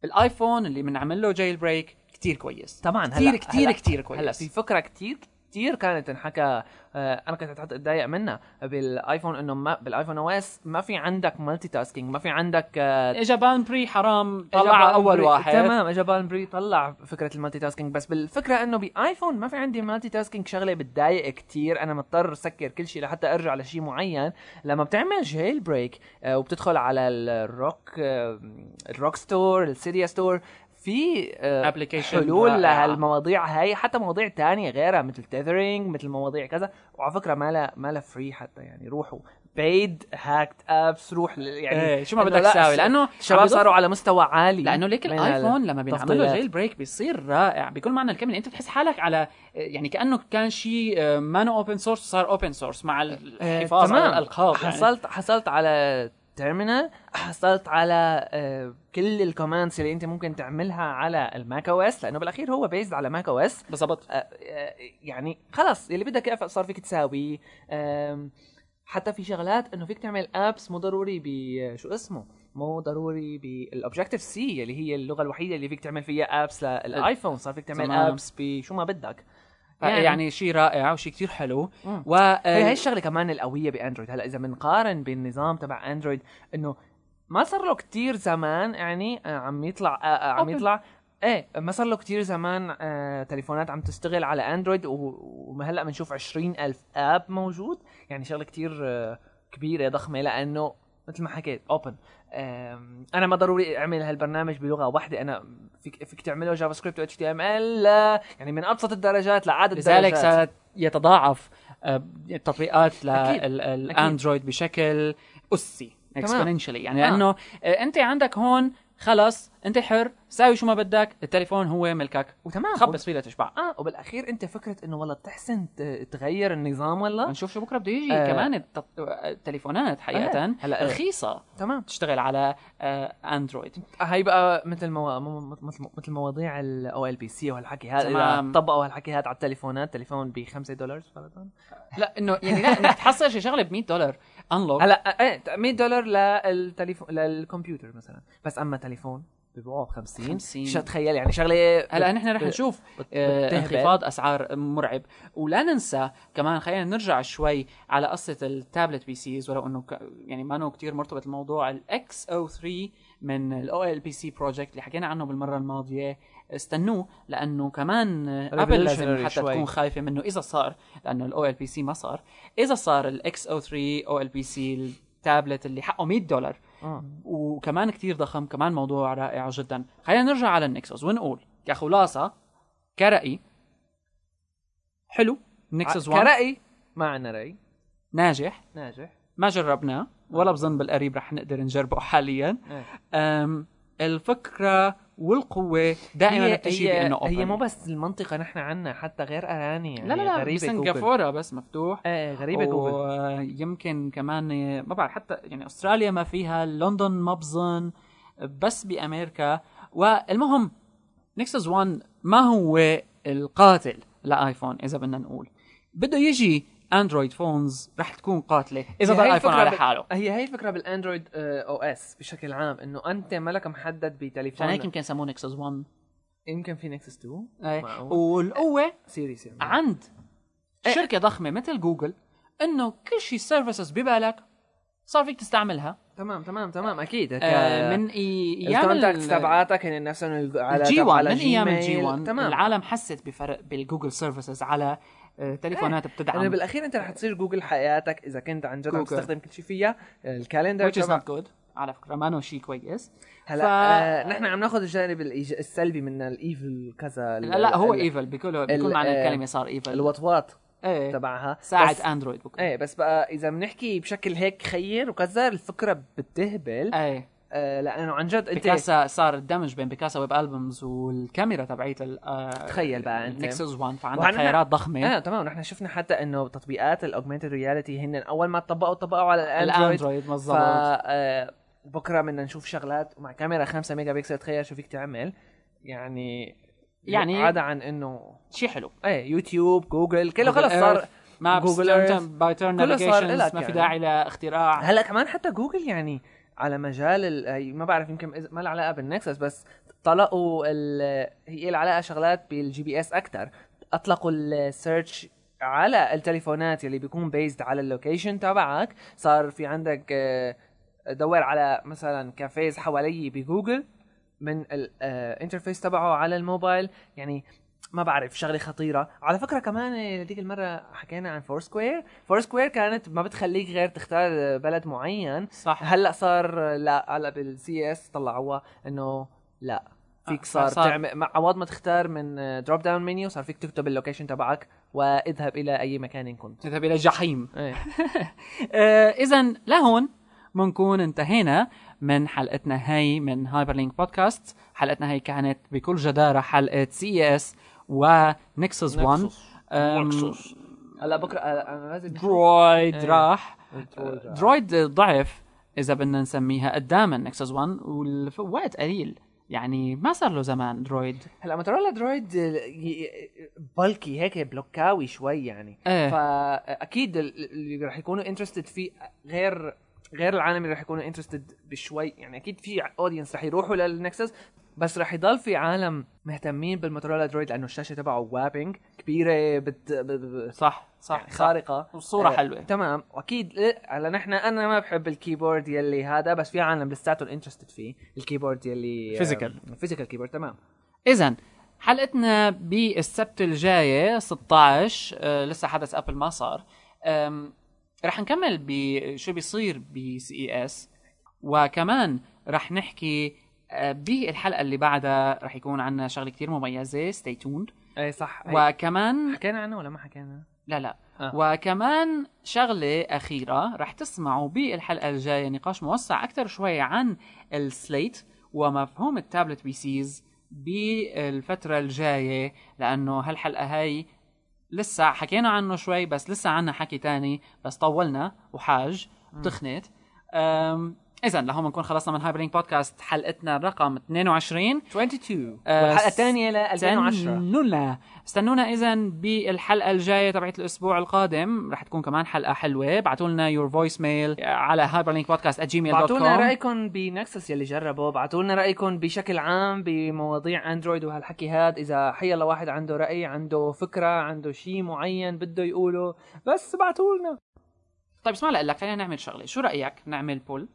ال iPhone اللي بنعمل له jailbreak كثير كويس. طبعا هلا كثير كثير كويس هلأ في فكرة كثير كثير كانت تنحكى آه، أنا كنت أتضايق منها بال iPhone إنه ما بال iPhone OS ما في عندك multitasking ما في عندك آه، اجى Palm Pre حرام إجا طلع أول Pre- واحد. تمام اجى Palm Pre طلع فكرة ال multitasking بس. بالفكرة إنه ب iPhone ما في عندي multitasking شغلة بتضايق كتير. أنا مضطر سكر كل شيء لحتى أرجع لشيء معين. لما بتعمل jailbreak آه، وبتدخل على الروك آه، ال Rock Store ال Cydia Store في آه، Application حلول. لهالمواضيع هاي حتى مواضيع تانية غيرها مثل tethering مثل مواضيع كذا وعلى فكرة ما لها ما free حتى يعني روحوا paid hacked apps روح يعني إيه شو ما بدك لا، تساوي لأنه الشباب صاروا على مستوى عالي لأنه ليك ال iPhone لما بينعمل له. jailbreak بيصير رائع بكل معنى الكلمة أنت بتحس حالك على يعني كأنه كان شيء آه، مانو open source صار open source مع الحفاظ على الألقاب يعني. حصلت حصلت على terminal حصلت على آه، كل ال commands اللي أنت ممكن تعملها على ال Mac OS لأنه بالأخير هو based على Mac OS. بالضبط. آه، آه، يعني خلص اللي بدك إياه صار فيك تساوي. حتى في شغلات إنه فيك تعمل apps مو ضروري ب شو اسمه؟ مو ضروري بال Objective-C اللي هي اللغة الوحيدة اللي فيك تعمل فيها apps لل iPhone. صار فيك تعمل. apps بشو ما بدك. يعني, يعني شيء رائع وشيء كتير حلو مم. و هي آه، الشغلة كمان القوية بأندرويد هلأ إذا بنقارن بالنظام تبع أندرويد إنه ما صار له كتير زمان يعني آه، عم يطلع آه، عم. يطلع إيه ما صار له كتير زمان آه تليفونات عم تشتغل على أندرويد وهلا بنشوف عشرين ألف app موجود يعني شغلة كتير آه كبيرة ضخمة لأنه مثل ما حكيت open أنا ما ضروري أعمل هالبرنامج بلغة واحدة أنا فيك فيك تعمله جافا سكريبت و اتش تي ام ال يعني من أبسط الدرجات لعدد لذلك الدرجات سيتضاعف آه، التطبيقات. للاندرويد بشكل أسي. exponentially يعني آه. لأنه آه، أنت عندك هون خلص انت حر ساوي شو ما بدك التليفون هو ملكك. وتمام. خبص فيه لتشبع آه وبالأخير أنت فكرة إنه والله بتحسن تغير النظام ولا؟ نشوف شو بكرة بده يجي. آه. كمان التليفونات حقيقة آه. هلأ آه. رخيصة. تمام. تشتغل على آه، اندرويد هي بقى مثل مو... مثل مثل مواضيع ال OLPC وهالحكي هذا إذا. طبقوا هالحكي هذا على التليفونات تليفون ب 5 دولار فرضا لا إنه يعني لا إنك تحصل شي شغلة ب 100 دولار. unlock هلا إيه 100 دولار للتليفون للكمبيوتر مثلا. بس أما تليفون ببيعوه ب 50 50. شو تخيل؟ يعني شغلة هلا نحن رح نشوف آه،. انخفاض أسعار مرعب. ولا ننسى كمان خلينا نرجع شوي على قصة ال tablet PCs ولو إنه يعني ما انه كثير مرتبط الموضوع ال XO 3 من ال OLPC project اللي حكينا عنه بالمرة الماضية. استنوه لأنه كمان آه، ابل لازم حتى شوي. تكون خايفة منه. إذا صار لأنه ال OLPC ما صار. إذا صار ال XO 3 OLPC ال بي سي التابلت اللي حقه 100 دولار. آه. وكمان كتير ضخم كمان موضوع رائع جدا. خلينا نرجع على النكسوس ونقول كخلاصة كرأي. حلو. نكسوس 1 كرأي ما عنا رأي. ناجح. ناجح. ما جربناه. ولا بظن بالقريب رح نقدر نجربه حاليا. إيه. أم والقوة دائما هي بتجي هي, بإنه هي open. مو بس المنطقة نحن عنا حتى غير اراني يعني لا لا لا غريبة جوجل بسنغافورة بس مفتوح. إيه غريبة جوجل ويمكن كمان ما بعرف حتى يعني أستراليا ما فيها لندن ما بظن بس بأمريكا. والمهم نكسس 1 ما هو القاتل لآيفون إذا بدنا نقول؟ بده يجي Android phones رح تكون قاتلة. إذا ضل ايفون على حاله. هي هي الفكرة بال Android OS بشكل عام إنه أنت مالك محدد بتليفون عشان هيك يمكن يسموه نكسس 1 يمكن في نكسس 2 أي. معقول. والقوة services يعني عند شركة ضخمة مثل جوجل إنه كل شيء services ببالك صار فيك تستعملها. تمام تمام تمام أكيد. آه من إي- أيام ال contacts ال- تبعاتك هن نفسهم على تبع 1 على من أيام. ال G 1 تمام. العالم حست بفرق بال Google services على آه، تليفونات لأنه بتدعم. بالأخير أنت رح تصير جوجل حياتك إذا كنت عن جد عم. تستخدم كل شيء فيها ال calendar which is not good. على فكرة ما شيء كويس. هلا ف- آه نحن عم ناخذ الجانب الإيج... السلبي من ال evil كذا لا, لا هو evil بكل بكل معنى آه، الكلمة صار evil. الوطواط إيه. تبعها. ساعد بس- اندرويد بكل. إيه بس بقى إذا بنحكي بشكل هيك خير وكذا الفكرة بتهبل. إيه. آه لأنه عن جد انت بيكاسا صار الدمج بين Picasa Web Albums والكاميرا تبعيت آه، تخيل بقى أنت. نكسس 1 فعندك خيارات ضخمة. آه تمام. نحن شفنا حتى إنه تطبيقات ال augmented reality هن أول ما طبقوا طبقوا على الاندرويد الاندرويد بالضبط. آه، بكرة بدنا نشوف شغلات مع كاميرا 5 ميجا بكسل تخيل شو فيك تعمل. يعني يعني- عدا عن إنه شيء حلو. إيه يوتيوب جوجل كله خلص صار maps جوجل by turn ما في يعني. داعي لإختراع. هلأ كمان حتى جوجل يعني على مجال ما بعرف يمكن ما لها علاقه بالنكسس بس طلقوا هي العلاقة شغلات بال GPS أكثر أطلقوا ال search على التليفونات اللي بيكون based على ال location تبعك. صار في عندك آه، دور على مثلا cafes حوالي بجوجل من ال interface تبعه على الموبايل. يعني ما بعرف شغلة خطيرة. على فكرة كمان هذيك المرة حكينا عن Foursquare Foursquare كانت ما بتخليك غير تختار بلد معين. صح. هلأ صار لا هلأ بال CES طلعوها إنه لا. فيك آه، صار, صار- تعمل مع عوض ما تختار من drop down menu صار فيك تكتب ال location تبعك واذهب إلى أي مكان كنت. تذهب إلى جحيم. إيه. آه اذا لهون بنكون انتهينا من حلقتنا هي من Hyperlink podcast حلقتنا هي كانت بكل جدارة حلقة CES ونكسس 1 أم، هلا بكرة أنا لازم درويد إيه. راح. درويد راح. درويد ضعف إذا بدنا نسميها قدام النكسس 1 والوقت قليل. يعني ما صار له زمان درويد. هلا موتورولا درويد بلكي هيك بلوكاوي شوي يعني. إيه. فاكيد ال- اللي رح يكونوا interested فيه غير غير العالم اللي رح يكونوا interested بشوي. يعني أكيد في audience رح يروحوا للنكسس بس رح يضل في عالم مهتمين بالموتورولا درويد لأنه الشاشة تبعه whopping كبيرة بت... ب... ب... صح صح يعني خارقة. والصورة آه، حلوة. تمام. وأكيد إيه، هلا نحن أنا ما بحب ال keyboard يلي هذا بس في عالم لساتهم interested فيه ال keyboard يلي Physical. physical keyboard تمام. اذا حلقتنا بالسبت الجاي 16 آه لسه حدث ابل ما صار. رح نكمل بشو بيصير ب CES وكمان رح نحكي بالحلقة اللي بعدها رح يكون عندنا شغلة كتير مميزة. stay tuned إي صح. هي- وكمان حكينا عنه ولا ما حكينا؟ لا لا. آه. وكمان شغلة أخيرة رح تسمعوا بالحلقة الجاية نقاش موسع أكثر شوي عن ال slate ومفهوم ال tablet PCs بالفترة الجاية لأنه هالحلقة هاي لسه حكينا عنه شوي بس لسه عنا حكي تاني بس طولنا وحاج تخنت اذا لهون بنكون خلصنا من Hyperlink podcast حلقتنا رقم 22 22 آه، والحلقة الثانية ل 2010 استنونا استنونا اذا بالحلقة الجاية تبعت الأسبوع القادم. رح تكون كمان حلقة حلوة. ابعتوا لنا your voicemail على hyperlinkpodcast@gmail.com بعتوا لنا رأيكم ب Nexus يلي جربوا. بعتوا لنا رأيكم بشكل عام بمواضيع Android وهالحكي هاد. إذا حي الله واحد عنده رأي عنده فكرة عنده شيء معين بده يقوله بس بعتوا لنا. طيب اسمع لك خلينا نعمل شغلة. شو رأيك نعمل poll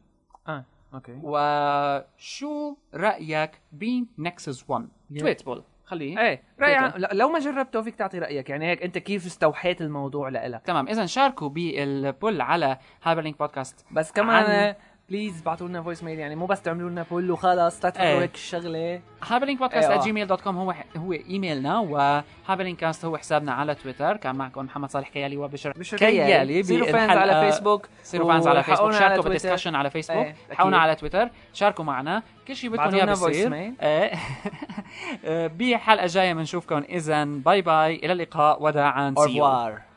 okay وشو رأيك ب Nexus 1 tweet poll خليه. إيه تويتر. عن- لو ما جربته فيك تعطي رأيك. يعني هيك أنت كيف استوحيت الموضوع لإلك؟ تمام. اذا شاركوا بال poll على Hyperlink podcast. بس كمان عن- please بعتوا لنا voicemail يعني مو بس تعملوا لنا poll وخلص لا إيه. هيك الشغله Hyperlink podcast إيه، آه. Gmail dot com هو هو إيميلنا و Hyperlink cast هو حسابنا على تويتر. كان معكم محمد صالح كيالي وبشر كيالي صيروا fans على فيسبوك صيروا fans على فيسبوك شاركوا. بال discussion على فيسبوك إيه، لحقونا أكيد. على تويتر. شاركوا معنا. كل شيء بدكم إياه. إيه. آه، بحلقه جاية بنشوفكم. اذا باي باي إلى اللقاء. وداعا. Revoir.